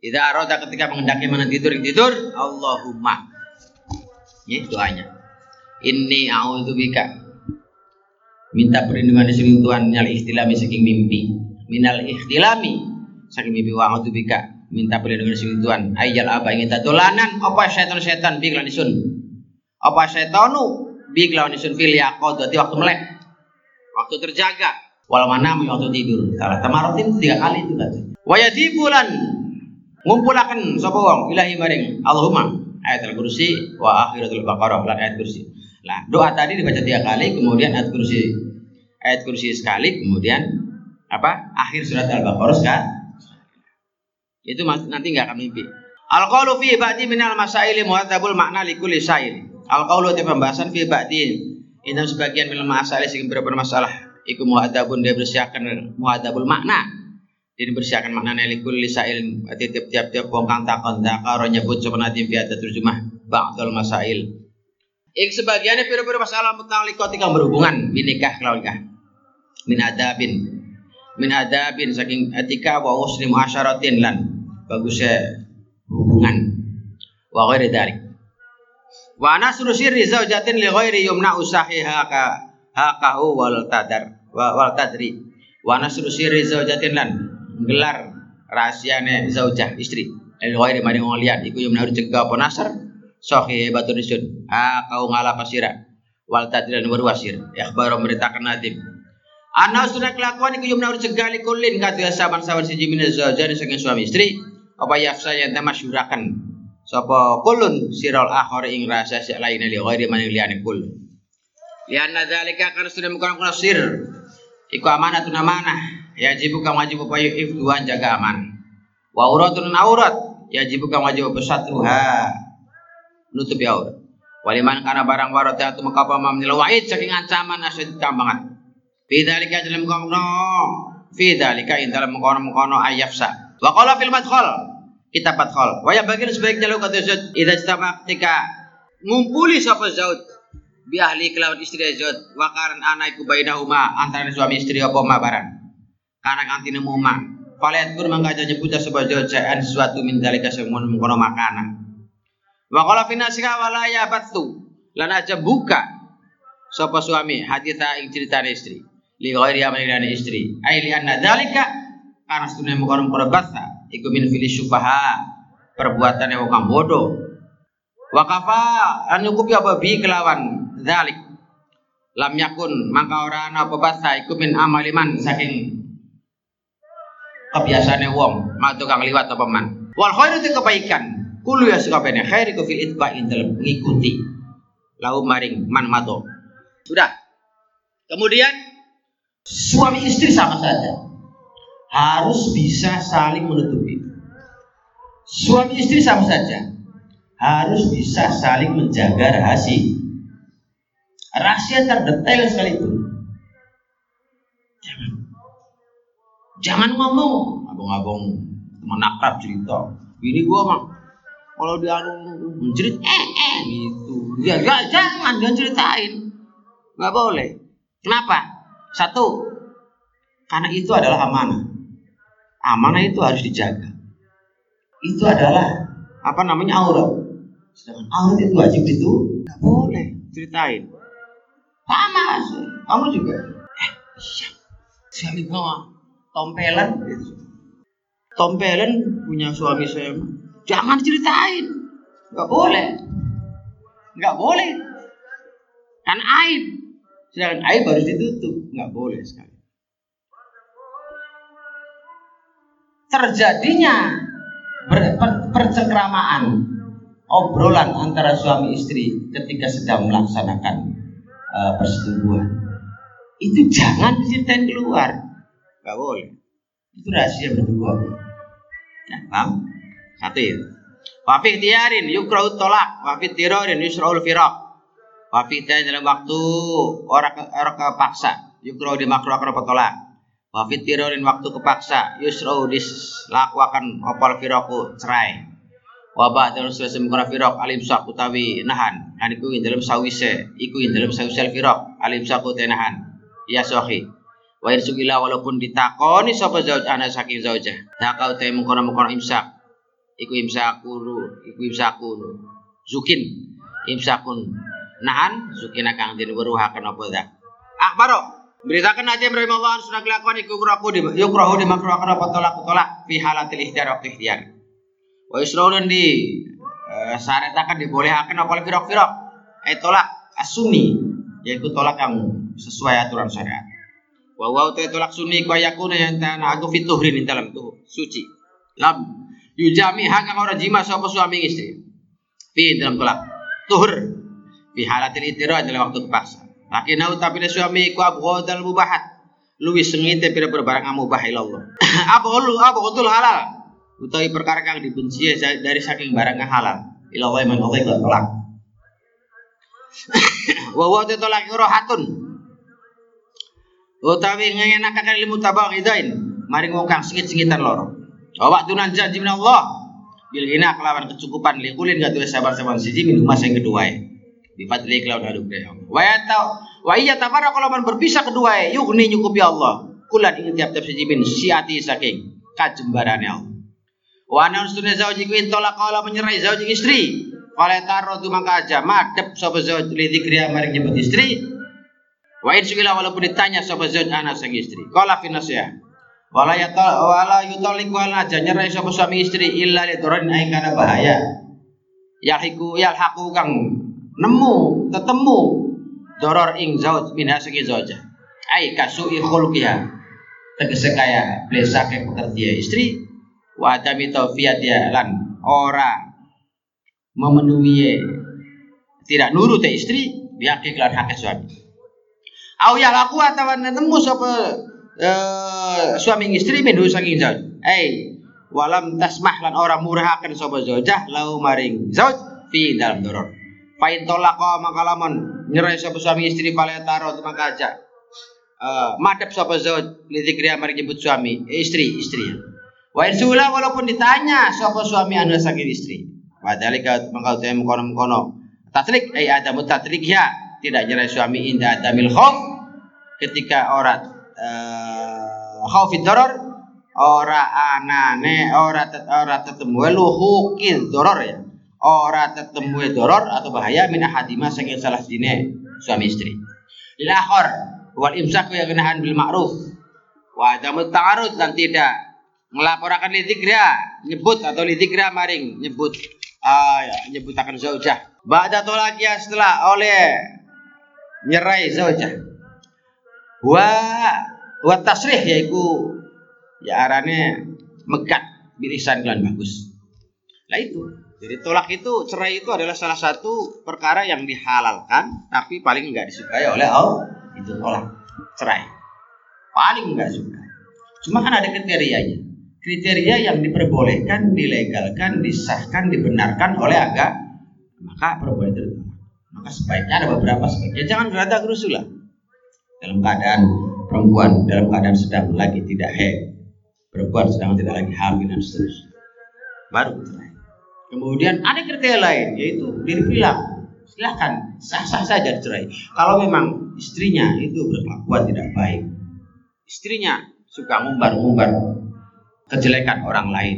A: tidak aroda ketika mengendaki mana tidur tidur Allahumma ya doanya ini bika. Minta perlindungan sini Tuhan nyal istilami saking mimpi. Minal ikhtilami saking mimpi wa bika. Minta perlindungan sini Tuhan. Ayal apa ingin tadolanan apa setan-setan biklan disun apa setonu bi kelawan isun. Fil dadi waktu melek. Waktu terjaga. Wal mana waktu tidur. Salah. Tamarotin tiga kali itu kan wayati bulan ngumpulaken sapa wong? Ilahi maring. Allahumma. Ayat al-kursi wa akhiratul baqarah. Lan ayat kursi Nah, doa tadi dibaca tiga kali, kemudian ayat kursi ayat kursi sekali, kemudian apa? Akhir surat Al-Baqarah sekali. Itu nanti nggak akan mimpi. Al-qawlu fi ba'di minal masaili muhatabul makna li kulli syair. Al-qawlu itu pembahasan fi ba'di ini sebagian minal masaili sing beberapa masalah iku muhadabun dia bersiakan muhadabul makna. Dia bersiakan makna li kulli syair tiap-tiap wong kang takon takaro nyebut sebenarnya fi terjemah ba'dul masail. Ik sebagiannya pira-pira masalah mutalikot yang berhubungan binikah kelawan nikah. Min adabin. Min adabin saking etika wa usni muasyaratin lan bagusnya hubungan wa ghairi dzalik wa nasru sirri zaujatin li ghairi yumna usahiha ka haqahu wal tadar wal tadri wa nasru sirri zaujatin lan gelar rahasiane zaujah istri li ghairi maring wong iku yumna cegah apa nasr sohi batu risun. Ha kau ngala pasira wal tadri lan berwasir. Ikhbar memberitakan nadim Ana sudah kelakuan iku yumna cegah likulin kadya saban-saban siji min zaujani saking suami istri. Apa yafsa yang tamasyurakan sapa kulun sirol akhir ing rasa sik lain li ghairi man liyane kul. Lianna dzalika kan sudah kuna sir. Iku amanatun amanah. Yajibu kang wajib apa ifduan jaga aman wa auratun aurat yajibu kang wajib apa satruha nutupi aurat waliman kana barang warat ya tu makapa mamnil wa'id saking ancaman asyid kambangan fi dzalika dalam kono fi dzalika in dalam kono-kono ayafsa wa qala fil madkhal kita fathol. Waya bagian sebaiknya lo kata Zaud. Ida istama ketika ngumpuli sapa Zaud bi ahli kelawan istri Zaud wakaran anak iku uma antara suami istri apa ma barang. Karena kanti nemu ma. Faliat kur mangkaja nyebuta sapa Zaud jaan sesuatu min dalika semun makanan. Wa qala fi nasika wala ya batu. Lan aja buka sapa suami haditha ing cerita istri. Li ghairi amalina istri. Ai li anna dalika karena mengkono mengkono basa iku min fili syufaha perbuatan yang wong bodoh wakafa an nyukupi apa bi kelawan zalik lam yakun maka ora ana apa basa iku min amaliman saking kebiasaane wong matu kang liwat apa man wal khairu kebaikan kulu ya sakabene khairiku fil itba'in dalam mengikuti lau maring man mato. Sudah. Kemudian suami istri sama saja. Harus bisa saling menutupi. Suami istri sama saja. Harus bisa saling menjaga rahasia. Rahasia terdetail sekalipun. Jangan, jangan ngomong, abang-abang teman akrab cerita. Ini gua mah kalau dia mencerit eh eh gitu. Ya, ya jangan jangan ceritain. Nggak boleh. Kenapa? Satu, karena itu adalah amanah amanah itu harus dijaga. Itu adalah apa namanya aurat. Sedangkan aurat itu wajib itu nggak boleh ceritain. Sama, kamu juga. Eh, iya. Suami kamu tompelan. Tompelan punya suami saya. Jangan ceritain. Nggak boleh. Nggak boleh. Kan aib. Sedangkan aib harus ditutup. Nggak boleh sekali. terjadinya percengkramaan obrolan antara suami istri ketika sedang melaksanakan uh, persetubuhan itu jangan diceritain keluar nggak boleh itu rahasia berdua ya paham satu ya wafi tiarin yukraut tolak wafi tirorin yusraul firaq wafi dalam waktu orang orang kepaksa yukrau dimakruhkan apa tolak Wa fitirorin waktu kepaksa yusrau dislakuakan opal firaku cerai. Wa ba'dal selesai mengkona firok alim sak utawi nahan. Kan iku dalam sawise, iku dalam sawise firok alim sak nahan. Ya sohi. Wa irsugila walaupun ditakoni sapa zauj ana saking zaujah. Takau te mengkona-mengkona imsak. Iku imsaku, iku imsaku. Zukin imsakun nahan zukin akang den weruhaken apa dak. Akbaro Beritakan aja Ibrahim Allah sudah kelakuan yukrahu di yukrahu di makruhkan apa tolak tolak fi halatil ikhtiar waktu ikhtiar. Wa yusraun di uh, syaritakan dibolehkan apa firok firok eh tolak asuni yaitu tolak yang sesuai aturan syariat. Wa wa tolak sunni ku yakuna yang tanah aku fituhrin dalam tuh suci. Lam yujami hak orang jima sapa suami istri. Fi dalam tolak. Tuhur fi halatil itira dalam waktu terpaksa. Lakinau tapi suami ku abghadal mubahat. Luwis sengite pira-pira barang mubah ilallah. apa lu apa betul halal. Utawi perkara kang dibenci dari saking barang halal. Ilallah man Allah tolak. Wa wa tolak rohatun. Utawi ngenakaken ilmu tabang idain. Mari wong kang sengit-sengitan loro. Wa tunan janji min Allah. Bil hina kelawan kecukupan likulin gak tuh sabar-sabar siji minum mas yang kedua ya. Bifadli kelawan haduk daya Wa ya tau wa iya tabara kalau man berpisah kedua ya yugni nyukupi Allah. Kulan ingin tiap-tiap siji min siati saking kajembarane Allah. Wa ana ustune zauji ku intolak kala menyerai zauji istri. Fala taro tu maka aja madep sapa zauj li dzikri mari nyebut istri. Wa in walaupun ditanya sapa zauj anak sang istri. Qala fi nasiha. Wala yata wala yutalik wala aja nyerai sapa suami istri illa li dhurrin aing kana bahaya. Yalhiku yalhaqu kang nemu ketemu doror ing zauj minha segi zauja. Ai kasui khulqiha. Tegese kaya blesake pekerja istri wa adami taufiyatia lan ora memenuhi tidak nurut istri bihaki kelan hak suami. Au ya laku atau nemu sapa uh, suami istri minhu saking zauj. Eh walam tasmah lan ora murahaken sapa zaujah lau maring zauj fi dalam doror. Fa in talaqa maka lamun nyerai sapa suami istri pala taro maka aja. Uh, madep sapa zauj li dzikri mari nyebut suami eh, istri istri. Wa in walaupun ditanya sapa suami anu saking istri. Wadalika mengkau teh mengkono mengkono. Tatrik ay adamu tatrik ya tidak nyerai suami inda adamil khauf ketika orang uh, khaufid doror ora anane ora tet, ora tetemu luhukil doror ya ora tetemu doror atau bahaya min ahadima saking salah dine suami istri lahor wal imsak ya genahan bil ma'ruf wa adamu ta'arud dan tidak melaporkan lidikra nyebut atau lidikra maring nyebut ah, ya, nyebutakan zaujah. Ba'da tolakia setelah oleh nyerai zaujah. Wa wa tasrih yaiku ya arane megat bilisan kelan bagus. Lah itu. Jadi tolak itu cerai itu adalah salah satu perkara yang dihalalkan tapi paling enggak disukai oleh Allah. Itu tolak cerai. Paling enggak suka. Cuma kan ada kriterianya kriteria yang diperbolehkan, dilegalkan, disahkan, dibenarkan oleh agama, maka perbuatan itu Maka sebaiknya ada beberapa sebaiknya jangan gerada gerusulah dalam keadaan perempuan dalam keadaan sedang lagi tidak head, perempuan sedang tidak lagi hamil dan seterusnya. Baru cerai. Kemudian ada kriteria lain yaitu diri bilang silahkan sah-sah saja cerai. Kalau memang istrinya itu berkelakuan tidak baik, istrinya suka ngumbar-ngumbar kejelekan orang lain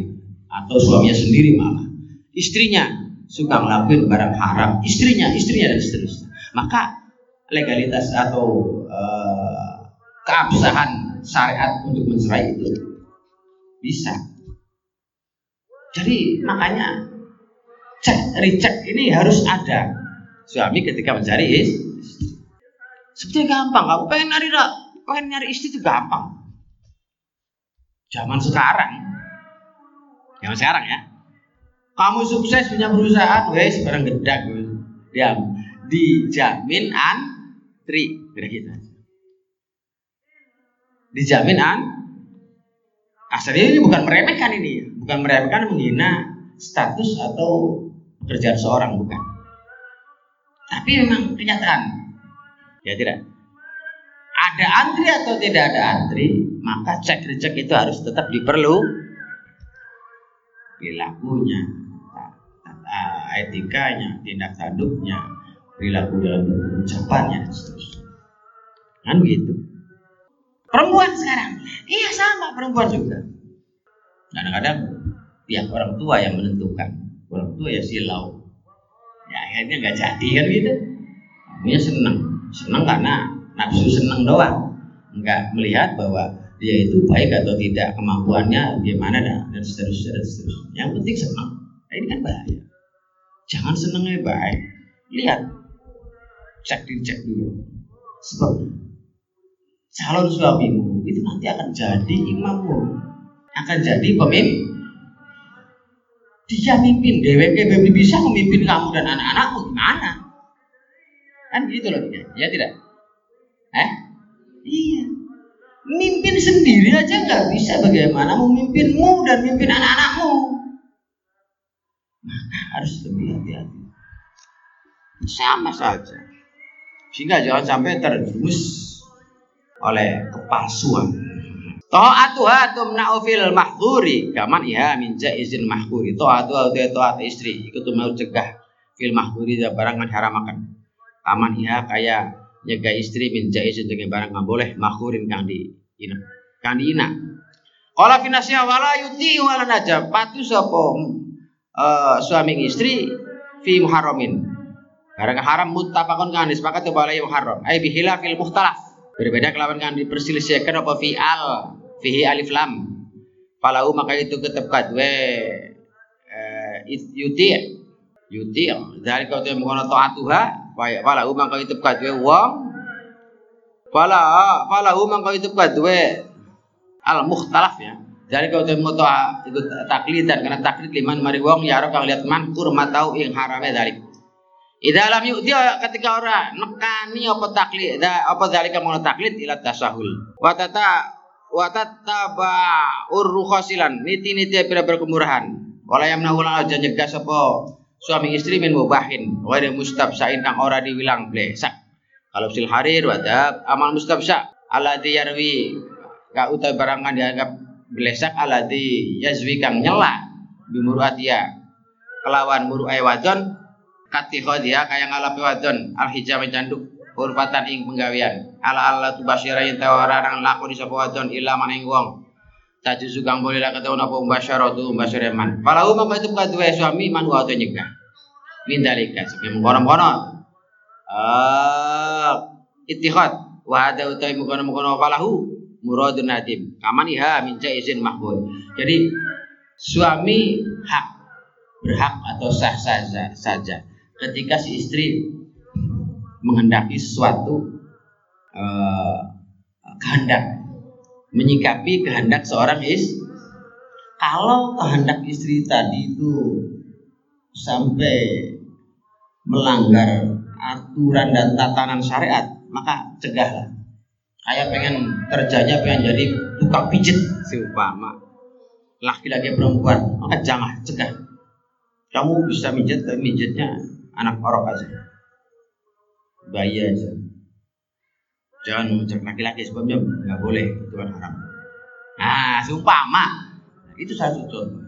A: atau suaminya sendiri malah istrinya suka ngelakuin barang haram istrinya istrinya dan seterusnya maka legalitas atau uh, keabsahan syariat untuk mencerai itu bisa. Jadi makanya cek recheck ini harus ada. Suami ketika mencari istri sebetulnya gampang. Kamu pengen nyari pengen nyari istri itu gampang. Zaman sekarang, zaman sekarang ya, kamu sukses punya perusahaan, wes barang gedak, dia dijamin antri, kira gitu. Dijamin an, asalnya ini bukan meremehkan ini, bukan meremehkan menghina status atau pekerjaan seorang bukan. Tapi memang kenyataan, ya tidak ada antri atau tidak ada antri, maka cek recek itu harus tetap diperlu perilakunya, etikanya, tindak tanduknya, perilaku dalam ucapannya dan seterusnya. Kan begitu. Perempuan sekarang, iya sama perempuan juga. Kadang-kadang pihak orang tua yang menentukan, orang tua ya silau. Ya akhirnya nggak jadi kan gitu. Kamunya senang, senang karena nafsu seneng doang. Nggak melihat bahwa dia itu baik atau tidak kemampuannya bagaimana dan, dan seterusnya dan seterusnya. Yang penting senang nah, ini kan bahaya. Jangan senengnya baik. Lihat. Cek dicek dulu. Sebab calon suamimu itu nanti akan jadi imammu. Akan jadi pemimpin. Dia mimpin DWK bisa memimpin kamu dan anak-anakmu gimana? Kan gitu loh ya, ya tidak? Eh? Iya. Mimpin sendiri aja nggak bisa. Bagaimana memimpinmu dan mimpin anak-anakmu? Maka harus lebih hati-hati. Sama saja. Sehingga jangan sampai terjerumus oleh kepalsuan. Ta'atuha tumna'u fil mahdzuri kaman iha min jaizin mahdzuri. Ta'atuha itu taat istri itu mau cegah fil mahdzuri barang yang haramakan. Kaman iha kaya jaga istri min jaizin dengan barang yang boleh mahdurin kang di ina. Kang di ina. Qala fi nasiha wala yuti wala najab patu sapa uh, suami istri fi muharramin. Barang haram muttafaqun kan disepakati balai muharram. Ai bihila fil mukhtalaf Berbeda kelawan kan diperselisihkan apa fi'al fihi alif lam. Falau maka itu ketep kadwe eh, yuti yuti dari kau tu mengono taatuha falau maka itu kadwe wong. Fala falau maka itu kadwe al mukhtalaf ya. Dari kau tu moto itu taklidan karena taklid liman mari wong ya kang lihat man kurmatau ing harame dari Idza yuk dia ketika orang nekani apa taklid apa zalika mau taklid ila tasahul. Wa tata wa tataba urrukhasilan niti-niti pira-pira kemurahan. Wala yamna ulang aja nyegah sapa suami istri min mubahin wa mustabsain kang ora diwilang blesak. Kalau sil harir wadab amal mustabsa alladzi yarwi ka utai barangan dianggap blesak alladzi yazwi kang nyela bimuruatia kelawan muruai wadon kati dia kaya ngalapi wadon al hijab canduk hurfatan ing penggawian ala ala tu basyara yang tawaran laku di sapa wadon illa maning wong. Tajuzu kang boleh lah ketahuan apa umbasyara tu umbasyara man. Falahu maka itu kadua suami man wa tu nyegah. Min dalika sampai mengkono-kono uh, ittihad wa ada utai mengkono-mengkono falahu muradun nadim. Kaman iha min izin makbul jadi suami hak berhak atau sah saja saja ketika si istri menghendaki sesuatu uh, kehendak menyikapi kehendak seorang is kalau kehendak istri tadi itu sampai melanggar aturan dan tatanan syariat maka cegahlah. Kayak pengen kerjanya pengen jadi tukang pijit seumpama laki-laki perempuan maka jangan cegah. Kamu bisa mijit mijitnya anak orok aja. Bayi aja. Jangan mengucap laki-laki sebabnya nggak boleh itu kan haram. Nah seumpama. Itu satu contoh.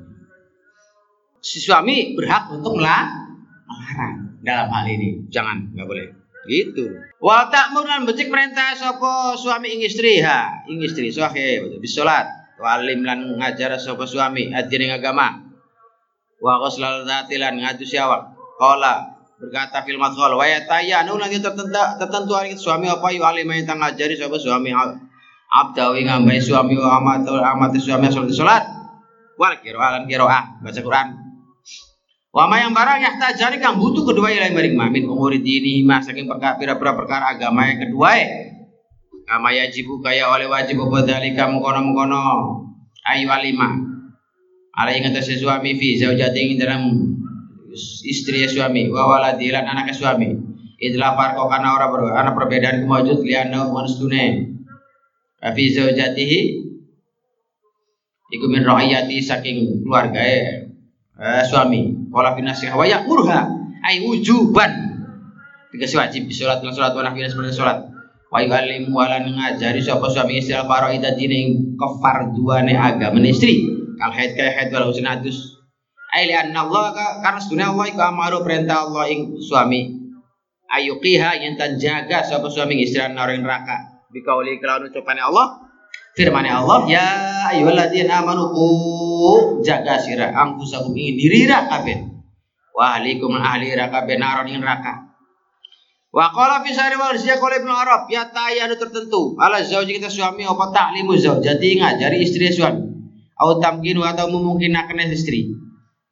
A: Si suami berhak untuk melarang dalam hal ini. Jangan nggak boleh. Gitu. Wal ta'murun becik perintah sopo suami ing istri? Ha ing istri sahih bisolat walim lan ngajar sopo suami adine agama. Wa ghusl dzatilan ngadu siawak qala berkata fil madkhal wa yatayanu lagi tertentu hari suami apa? Yu alim yang tang ngajari sapa suami abdawi ngambai suami wa amat amat suami salat salat wal qira'an qira'ah baca Quran. Wa ma yang barang yahtajani kang butuh kedua ilahi maring mamin umuri dini ma saking perkara pira-pira perkara agama yang kedua kama yajibu kaya oleh wajib apa dalika mengkono-mengkono. Ayu alima. Alai ngatasi suami fi zaujati dalam istri suami wa waladi lan anak suami. Idla farqo kana ora ber ana perbedaan kemujud liana manustune fi zaujatihi iku min ra'iyati saking keluarga eh, suami. Wala fi nasiha wa yaqurha ai wujuban. Tiga wajib salat lan salat wa nafila seperti salat wa yu'allim wa lan ngajari sapa suami istri al faraida dine kefarduane agama istri. Kal haid kaya haid wal husnatus Ai anna Allah karena sedunia Allah iku amaru perintah Allah ing suami. Ayuqiha yang tan jaga sapa suami istri orang neraka. Bikauli kelawan ucapane Allah firman Allah ya ayyuhalladzina amanu qu jaga sira angkusakum ing diri ra kabeh wa ahlikum ahli kabeh naron ing neraka. Wa qala fi sari wa risya qala Ibnu Arab ya tayanu tertentu ala zauji kita suami apa taklimu zaujati ngajari istri suami. Atau tamkinu atau memungkinkan istri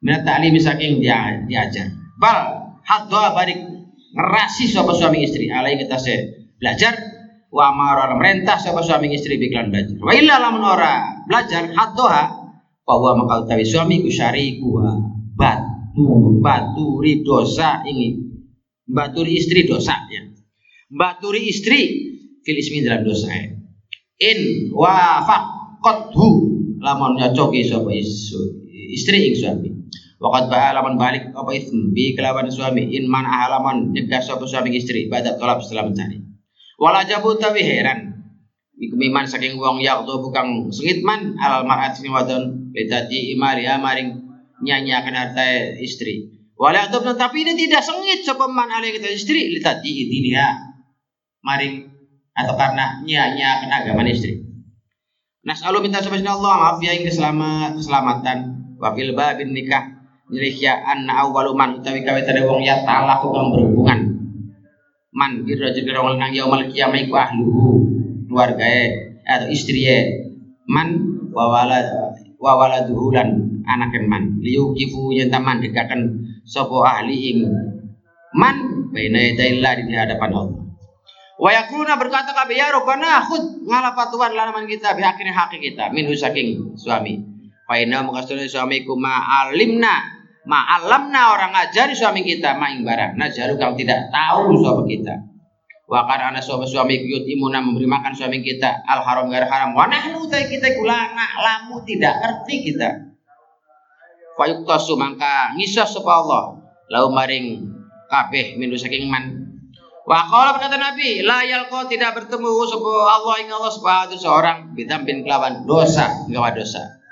A: minat ta'limi saking dia diajar bal hadwa barik. Ngerasi sapa suami istri. Alai kita se belajar. Wa amara merintah sapa suami istri biklan belajar. Wa illa lamun ora belajar hatoha bahwa maka utawi suami ku syariku batu baturi dosa ini. Baturi istri dosa ya. Baturi istri fil ismi dalam dosa ya. in wa faqathu lamun nyocoki sapa istri ing suami Wakat ba'a alaman balik apa itu bi kelawan suami in man alaman nyegah sapa suami istri pada tolap setelah mencari. Wala jabu tawi heran. Miman saking wong ya utawa bukan sengit man al mar'at sing wadon letati imari maring nyanyiakan harta istri. Wala tapi ini tidak sengit sapa man ale kita istri letati idiniha maring atau karena nyanyiakan agama istri. Nas'alu minta subhanahu Allah maaf ya ing keselamat keselamatan fil babin nikah ya anna awwalu man utawi kawitane wong ya talaku kang berhubungan. Man kira jadi wong nang yaumul kiamah iku ahluhu keluargae atau istriye. Man wa walad wa waladuhu lan anaken man. Liu kifu yen taman dekaken sapa ahli ing man baina yadillah di hadapan Allah. Wa yakuluna berkata kabeh ya robbana khud ngalapat Tuhan kita bihakin hak kita minhu saking suami. Fa inna mukastuna suamiku ma alimna Ma'alamna orang ngajari suami kita maing barang. Najaru kau tidak tahu suami kita. Wa karena suami suami kuyut imuna memberi makan suami kita al haram gar haram. Wa nahnu kita kulana lamu tidak ngerti kita. Fayuktasu mangka ngisah sapa Allah. Lau maring kabeh mindu saking man. Wa qala berkata Nabi, la yalqa tidak bertemu sapa Allah ing Allah subhanahu seorang bin kelawan dosa, gawa dosa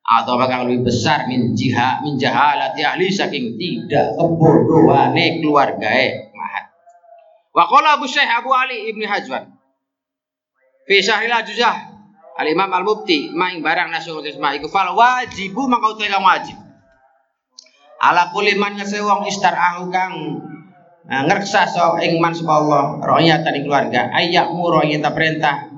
A: atau bakal lebih besar min jiha min jahalati ahli saking tidak kebodohane keluargae mahat. Wa qala Abu Syekh Abu Ali Ibnu Hajwan fi Syahril Ajuzah Al Imam Al Mufti maing barang nasul isma iku fal wajibu maka utahe kang wajib. Ala kulli man ngesewong istar ahu kang nah, ngerksa so ing man sapa Allah rohiyatan ing keluarga ayak muro ta perintah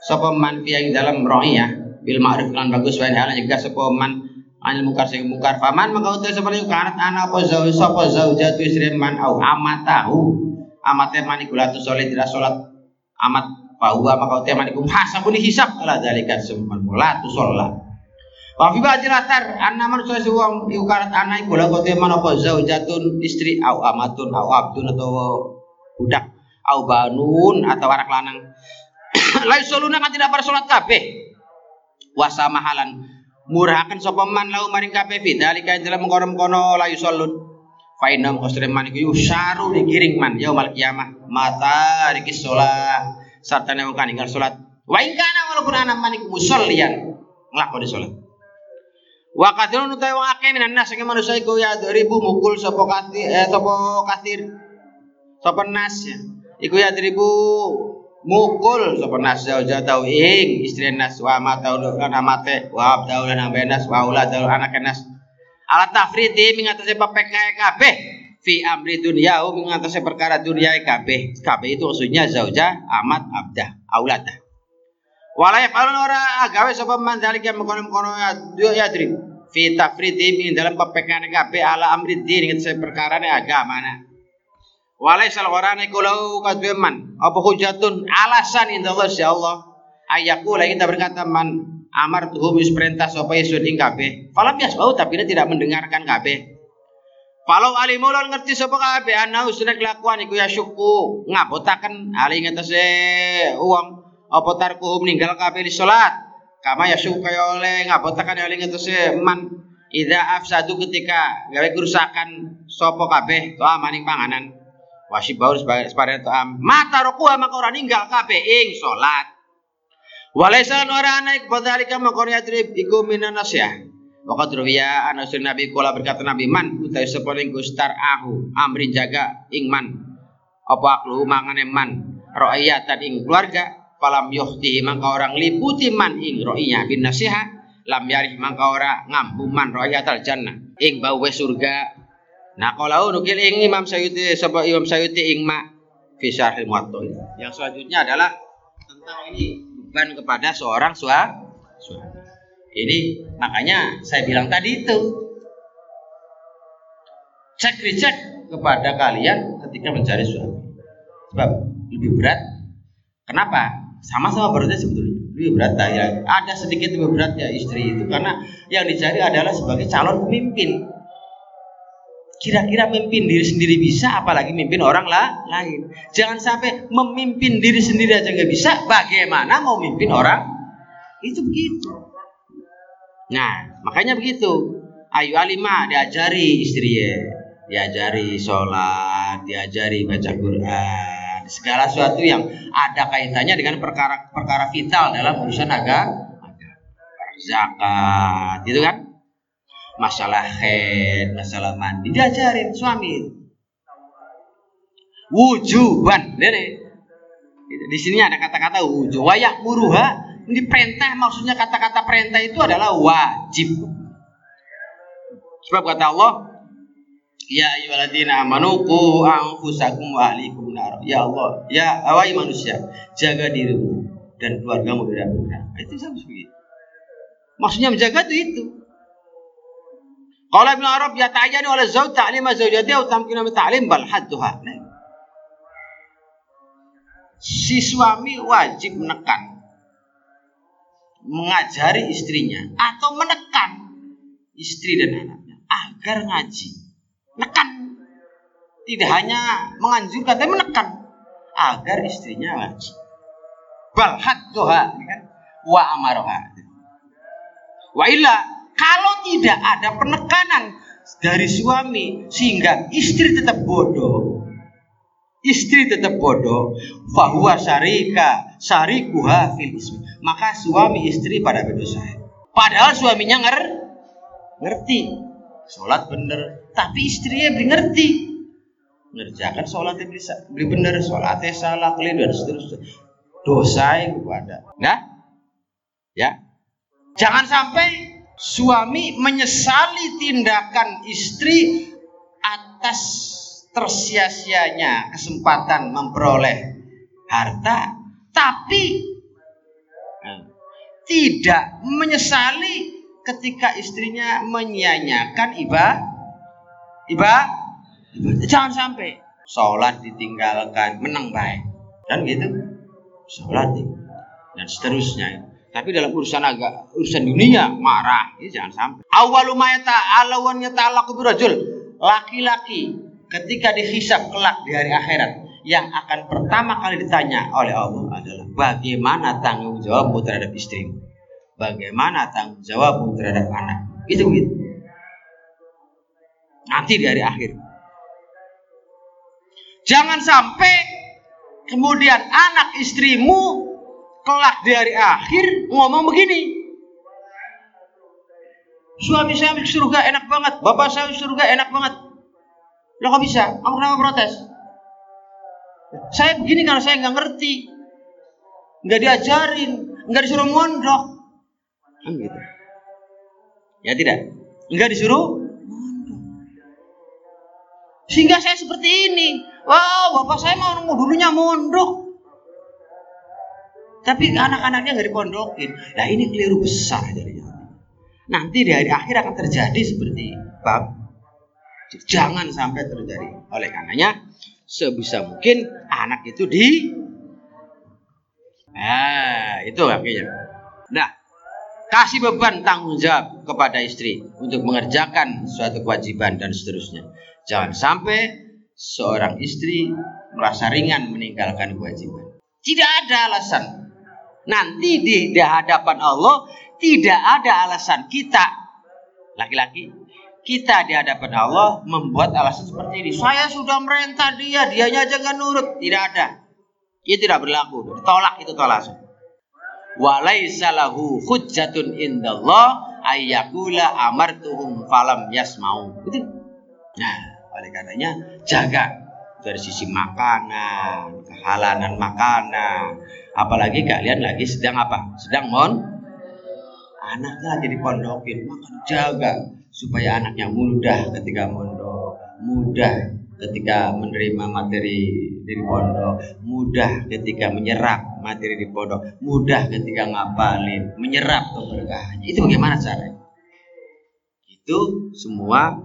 A: sapa man fi ing dalam rohiyah bil ma'ruf lan bagus wa hal nyegah sapa man anil mungkar sing mungkar. Faman maka utus sapa iku kanat ana apa zau sapa zaujatu istri man au amatahu. Amate man iku latu saleh tidak salat amat bahwa maka utus man iku hasabun hisab. Ala dalika summan latu salat Wa fi ba'dil athar anna man kanat ana iku la kote man apa zaujatun istri au amatun au abdun atau budak au banun atau anak lanang. Lai soluna kan tidak pada sholat kabeh wasamahalan. Murahaken sapa man lau maring kabeh dalika dalam mengkono kono layu yusolun fa inna man iku yusaru digiring man yaumal kiamah mata rikis sholat sarta wong kaninggal salat wa ing kana walaupun ana man iku musollian nglakoni salat Wa kathirun utawi wong akeh minan nas sing manusa iku ya ribu mukul sapa kathir eh sapa kathir. Sapa nas ya. Iku ya ribu mukul. Sapa nas zaujatau ing istri nas wa matau lan amate wa abdau lan ambenas wa uladau anak nas. Ala tafridi mengatasi papekae kabeh. Fi amri dunia mengatasi perkara dunia kabeh. Kabeh itu maksudnya zauja amat abdah auladah. Walaya falun ora agawe sapa man dalika mengkono-kono ya yadri fi tafridi min dalam papekae kabeh ala amri din mengatasi perkara agama nah Walaisal warane kulau kadweman. Apa hujatun? Alasan inda Allah ya Allah. Ayaku lagi kita berkata man amar tuhum perintah sapa yesun ing kabeh. Falam yasbau tapi dia tidak mendengarkan kabeh. Falau alimulon ngerti sapa kabeh ana usune kelakuan iku ya syuku. Ngabotaken ali ngetese uang. Apa tarkuhum ninggal kabeh di salat kama ya syuku kaya oleh ngabotaken ali ngetese man. Ida afsadu ketika gawe kerusakan sapa kabeh to maning panganan Wasib baur sepadan am mata rokuha maka orang ninggal kape ing salat. Walaisa ora ana iku padhalika maka yatrib iku minan nasyah. Waqad ruwiya ana Nabi kula berkata Nabi man utawi sapa ning gustar ahu amri jaga ing man. Apa aklu mangane man ra'iyatan ing keluarga falam yuhti maka orang liputi man ing ro'inya bin nasihat lam yarih mangka ora ngampu man ro'iyatal jannah ing bau surga Nah kalau nukil ing Imam Sayuti sebab Imam Sayuti ing ma fi syarhil Yang selanjutnya adalah tentang ini beban kepada seorang suami. Ini makanya saya bilang tadi itu cek dicek kepada kalian ketika mencari suami. Sebab lebih berat. Kenapa? Sama-sama beratnya sebetulnya. Lebih berat ya. Ada sedikit lebih berat ya istri itu karena yang dicari adalah sebagai calon pemimpin. Kira-kira memimpin diri sendiri bisa, apalagi memimpin orang lah, lain. Jangan sampai memimpin diri sendiri aja nggak bisa, bagaimana mau memimpin orang? Itu begitu. Nah, makanya begitu. Ayu alimah diajari istri ya, diajari sholat, diajari baca Quran, segala sesuatu yang ada kaitannya dengan perkara-perkara vital dalam urusan agama, zakat, gitu kan? Masalah head, masalah mandi diajarin suami. Wujuban, ini di sini ada kata-kata wujud. Wayak muruha ini perintah maksudnya kata-kata perintah itu adalah wajib. Sebab kata Allah, Ya ayyuhalladzina amanu qu anfusakum wa ahlikum nar. Ya Allah, ya awai manusia, jaga dirimu dan keluargamu dari api. Itu sama seperti Maksudnya menjaga itu itu. Kalau Ibn Arab ya ta'ayani oleh zawj ta'lim zawjati atau tamkina min ta'lim bal hadduha. Si suami wajib menekan mengajari istrinya atau menekan istri dan anaknya agar ngaji. Menekan tidak hanya menganjurkan tapi menekan agar istrinya ngaji. Bal hadduha kan wa amaroha. Wa illa kalau tidak ada penekanan dari suami sehingga istri tetap bodoh, istri tetap bodoh, fahuwa syarika syarikuha fil. Maka suami istri pada berdosa. Padahal suaminya nger ngerti. Sholat bener, tapi istrinya belum ngerti. Ngerjakan sholatnya bisa beli bener sholatnya salah keliru dan seterusnya. Dosa itu ada nah ya. Jangan sampai suami menyesali tindakan istri atas tersia-sianya kesempatan memperoleh harta, tapi eh, tidak menyesali ketika istrinya menyia-nyiakan ibadah. Ibadah, jangan sampai sholat ditinggalkan, menang baik, dan gitu, sholat dan seterusnya. Tapi dalam urusan agak urusan dunia marah, ini jangan sampai. Awalumayata alawan yata'allaqu birajul. Laki-laki ketika dihisap kelak di hari akhirat yang akan pertama kali ditanya oleh Allah adalah bagaimana tanggung jawabmu terhadap istrimu? Bagaimana tanggung jawabmu terhadap anak? Itu begitu. Nanti di hari akhir. Jangan sampai kemudian anak istrimu kelak di hari akhir ngomong begini. Suami saya masuk surga enak banget, bapak saya masuk surga enak banget. Lo kok bisa? Kamu kenapa protes? Saya begini karena saya nggak ngerti, nggak diajarin, nggak disuruh mondok. Kan gitu. Ya tidak, nggak disuruh Sehingga saya seperti ini. Wow, bapak saya mau dulunya mondok. Tapi anak-anaknya nggak dipondokin. Nah ini keliru besar jadinya. Nanti di hari akhir akan terjadi seperti bab. Jangan sampai terjadi. Oleh karenanya sebisa mungkin anak itu di Nah, itu akhirnya. Nah, kasih beban tanggung jawab kepada istri untuk mengerjakan suatu kewajiban dan seterusnya. Jangan sampai seorang istri merasa ringan meninggalkan kewajiban. Tidak ada alasan nanti di, hadapan Allah tidak ada alasan kita laki-laki kita di hadapan Allah membuat alasan seperti ini. Saya sudah merentah dia, dianya aja nggak nurut. Tidak ada. Ia tidak berlaku. Tolak itu tolak. Walaisa lahu hujjatun indallah ayyakula amartuhum falam yasmau. Itu. Nah, oleh karenanya jaga dari sisi makanan, kehalalan makanan. Apalagi kalian lagi sedang apa? Sedang mon anaknya lagi dipondokin, maka jaga supaya anaknya mudah ketika mondok, mudah ketika menerima materi di pondok, mudah ketika menyerap materi di pondok, mudah ketika ngapalin, menyerap keberkahannya. Itu bagaimana caranya? Itu semua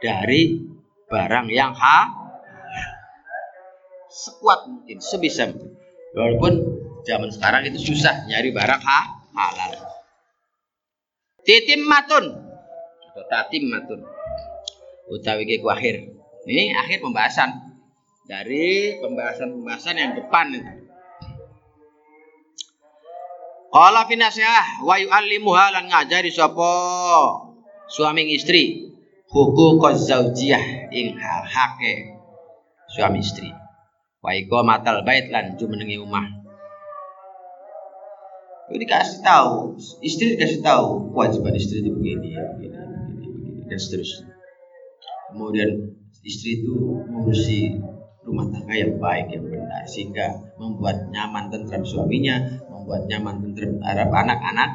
A: dari barang yang ha sekuat mungkin, sebisa mungkin. Walaupun zaman sekarang itu susah nyari barang ha, halal. Titim matun atau tatim matun utawi ke akhir. Ini akhir pembahasan dari pembahasan-pembahasan yang depan itu. Qala fi nasiah wa yu'allimuha lan ngajari sapa suami istri hukum zaujiyah ing hal hake suami istri. Wa matal bait lan jumenengi rumah. Ini dikasih tahu, istri dikasih tahu kewajiban istri itu begini, begini, begini, begini dan seterusnya. Kemudian istri itu mengurusi rumah tangga yang baik yang benar sehingga membuat nyaman tentram suaminya, membuat nyaman tentram Arab anak-anak,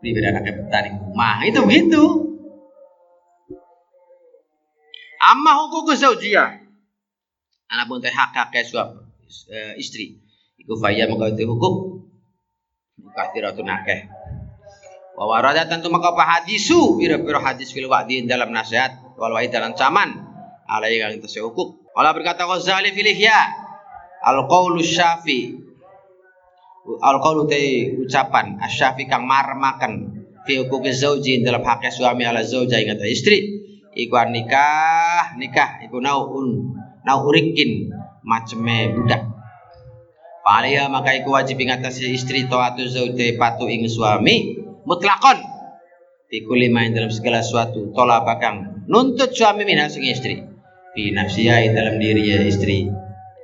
A: pribadi anaknya petani rumah itu begitu. Amma hukum zaujiyah. Teh hak hak suami eh, istri. Iku faya mengkau hukum. Kathiratun akeh. Wa warada tentu maka hadisu? Pira-pira hadis fil wa'di dalam nasihat. Wal wa'id dalam caman alai kang tasawukuk Allah berkata Ghazali fil ihya. Al qaulu syafi. Al qaulu te ucapan. Asyafi kang marmakan fi hukuki zauji dalam haknya suami ala zauja ing istri. Iku nikah. Nikah. Iku naun nau urikin maceme budak. Palia maka iku wajib ing atas istri taatu zauja patu ing suami. Mutlakon. Iku lima dalam segala sesuatu tolak bakang nuntut suami minha sing istri. Fi nafsiya dalam diri ya istri.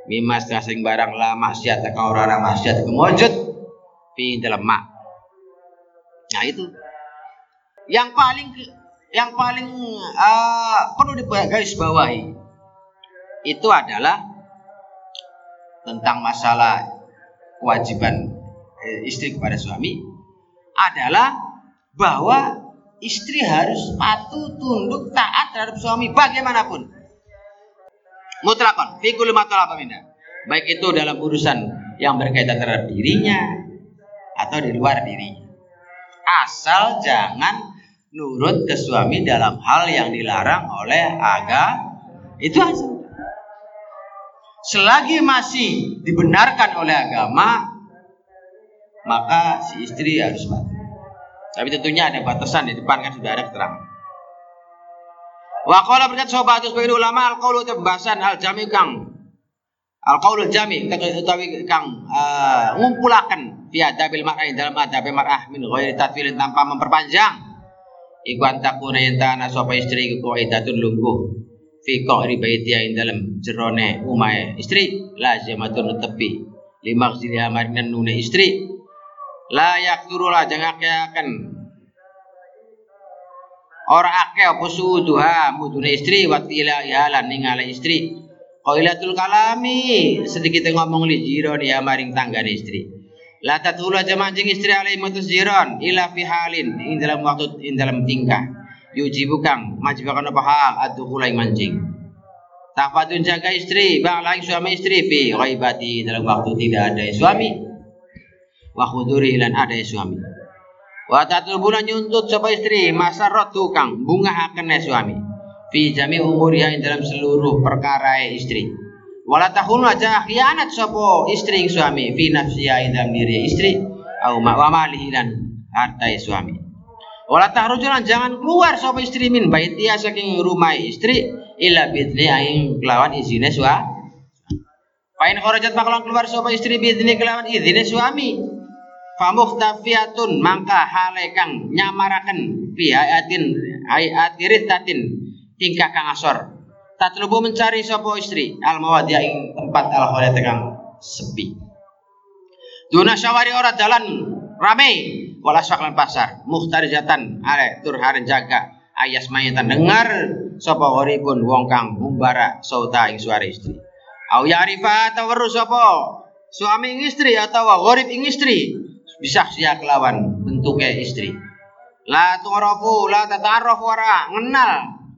A: Mimma sing barang la maksiat ka ora maksiat kemujud fi dalam mak. Nah itu. Yang paling yang paling uh, perlu digaris bawahi itu adalah tentang masalah kewajiban eh, istri kepada suami adalah bahwa istri harus patuh tunduk taat terhadap suami bagaimanapun mutlakon fi kulli ma minna. Baik itu dalam urusan yang berkaitan terhadap dirinya atau di luar dirinya. Asal jangan nurut ke suami dalam hal yang dilarang oleh agama. Itu aja. Selagi masih dibenarkan oleh agama, maka si istri harus patuh. Tapi tentunya ada batasan di depan kan sudah ada keterangan. Wa qala berkat sahabat sebagai ulama al qaulu pembahasan al jami kang al qaulul jami utawi kang uh, ngumpulaken fi adabil mar'ah dalam adab mar'ah min ghairi tatwilin tanpa memperpanjang iku antakuna yen ana sapa istri iku qaidatun lungguh fi qari baitiya ing dalam jerone umahe istri lazimatun tepi lima siliha marinan nune istri la yakturu la jangakeaken Ora akeh apa suduha mudune istri wa tila ya lan ningali istri. Qailatul kalami sedikit ngomong li jiron ya maring tanggane istri. La tatula jamancing istri alai mutus jiron ila fi halin ing dalam waktu ing dalam tingkah. Yujibu kang majibakan apa hal adkhulai mancing. Tafatun jaga istri, bang lain suami istri fi ghaibati dalam waktu tidak ada suami. Wa khuduri lan ada suami. Wa tatlubuna nyuntut sapa istri masarrat tukang bunga akan suami. Fi jami umuriha dalam seluruh perkara istri. Wala tahunu aja khianat sapa istri suami fi nafsiha dalam diri istri au ma wa malihi lan harta suami. Wala tahrujulan jangan keluar sapa istri min baitia saking rumah istri illa bidni aing kelawan izine suami. Pain kharajat bakalan keluar sapa istri bidni kelawan izine suami. Famuhtafiyatun mangka hale kang nyamaraken fi ayatin ayat tatin tingkah kang asor. Tatlubu mencari sapa istri al mawadhi'a ing tempat al khalat kang sepi. Duna syawari ora dalan rame. Wala lan pasar. Muhtarijatan are tur haren jaga. Ayas mayatan dengar sapa pun wong kang mumbara sauta ing suara istri. Au ya'rifa tawarru sapa? Suami ing istri atau gharib ing istri? Bisa sia kelawan bentuknya istri. La tu'rafu la tatarraf wara. Ngenal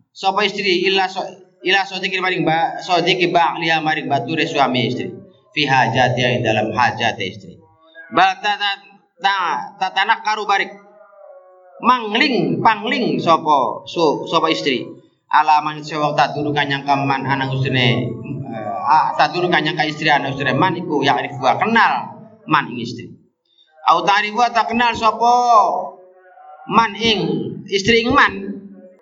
A: sapa istri illa so ila sodiki maring ba sodiki ba liha maring bature suami istri. Fi hajat dalam hajat istri. Bal tata tatanak karu barik. Mangling pangling sapa so, sapa istri. Alaman sewak tak dulu kanyang kaman anang ustune uh, tadunu kanya ka istri ana istri man iku ya arifu kenal man ing istri. Au ta'rifu tak kenal sapa man ing istri ing man.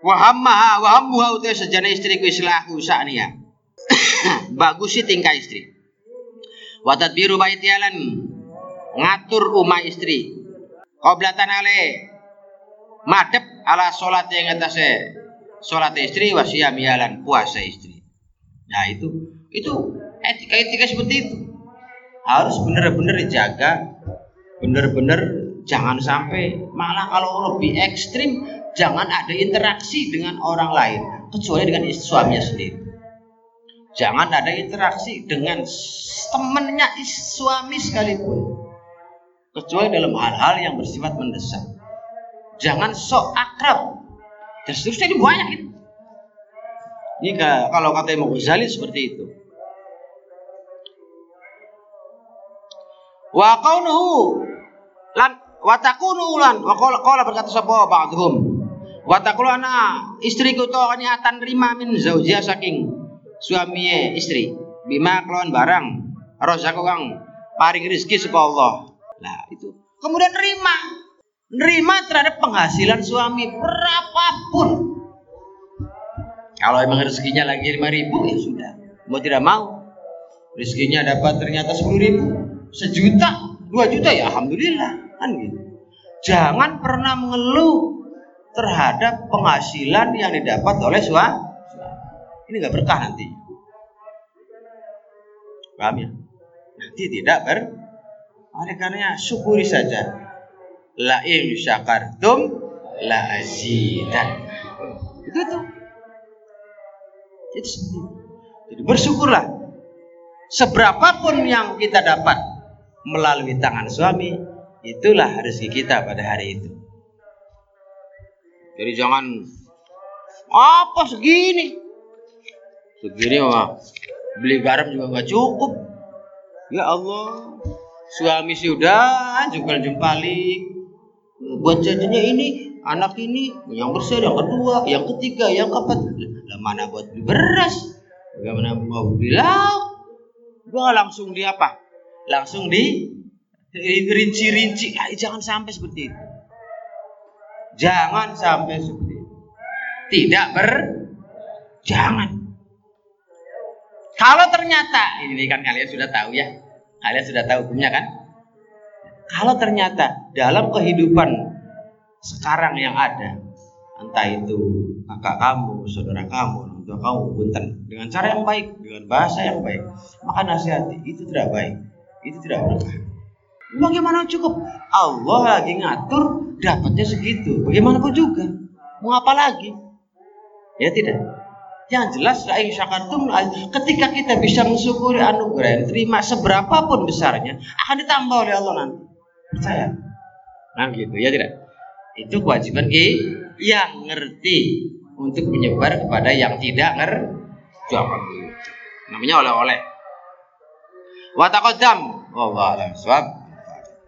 A: Wa hamma wa hammuha uta sejane istri ku islahu saknia bagus sih tingkah istri. Wa tadbiru baitialan ngatur umah istri. Qoblatan ale. Madep ala salat yang atasnya sholat istri wasiam yalan puasa istri. Nah itu. Itu etika etika seperti itu. Harus benar-benar dijaga, benar-benar jangan sampai. Malah kalau lebih ekstrim jangan ada interaksi dengan orang lain. Kecuali dengan istri suaminya sendiri. Jangan ada interaksi dengan temannya suami sekalipun kecuali dalam hal-hal yang bersifat mendesak. Jangan sok akrab dan seterusnya ini banyak itu. Ini kalau kata Imam Ghazali seperti itu. Wa kaunuhu lan wa takunu lan wa qala berkata sapa ba'dhum wa taqulu ana istriku to kanyatan rima min zaujia saking suami istri bima kelawan barang rozako kang paring rezeki sapa Allah. Nah, itu kemudian terima nerima terhadap penghasilan suami berapapun. Kalau emang rezekinya lagi lima ribu ya sudah, mau tidak mau. Rezekinya dapat ternyata sepuluh ribu, sejuta, dua juta ya alhamdulillah kan gitu. Jangan pernah mengeluh terhadap penghasilan yang didapat oleh suami. Ini nggak berkah nanti. Paham ya? Nanti tidak ber. Oleh karenanya syukuri saja la in syakartum la azidan. Itu tuh. Jadi seperti itu. Jadi bersyukurlah. Seberapapun yang kita dapat melalui tangan suami, itulah rezeki kita pada hari itu. Jadi jangan apa segini. Segini mah beli garam juga nggak cukup. Ya Allah, suami sudah jumpal jumpali buat jajannya ini anak ini yang besar yang kedua yang ketiga yang keempat. Lah mana buat beli beras? Bagaimana mau beli lauk? Gua langsung di apa? Langsung di rinci-rinci. Ah, jangan sampai seperti itu. Jangan sampai seperti itu. Tidak ber jangan. Kalau ternyata ini kan kalian sudah tahu ya kalian sudah tahu hukumnya kan kalau ternyata dalam kehidupan sekarang yang ada, entah itu kakak kamu, saudara kamu, tua kamu, punten, dengan cara yang baik, dengan bahasa yang baik, maka nasihati itu tidak baik, itu tidak berkah. Bagaimana cukup? Allah lagi ngatur dapatnya segitu. Bagaimanapun juga. Mau apa lagi? Ya tidak. Yang jelas ketika kita bisa mensyukuri anugerah yang diterima seberapapun besarnya akan ditambah oleh Allah nanti. Percaya. Nah gitu ya tidak. Itu kewajiban ki yang ngerti untuk menyebar kepada yang tidak ngerti. Namanya oleh-oleh. Wa taqaddam. Wallahu a'lam.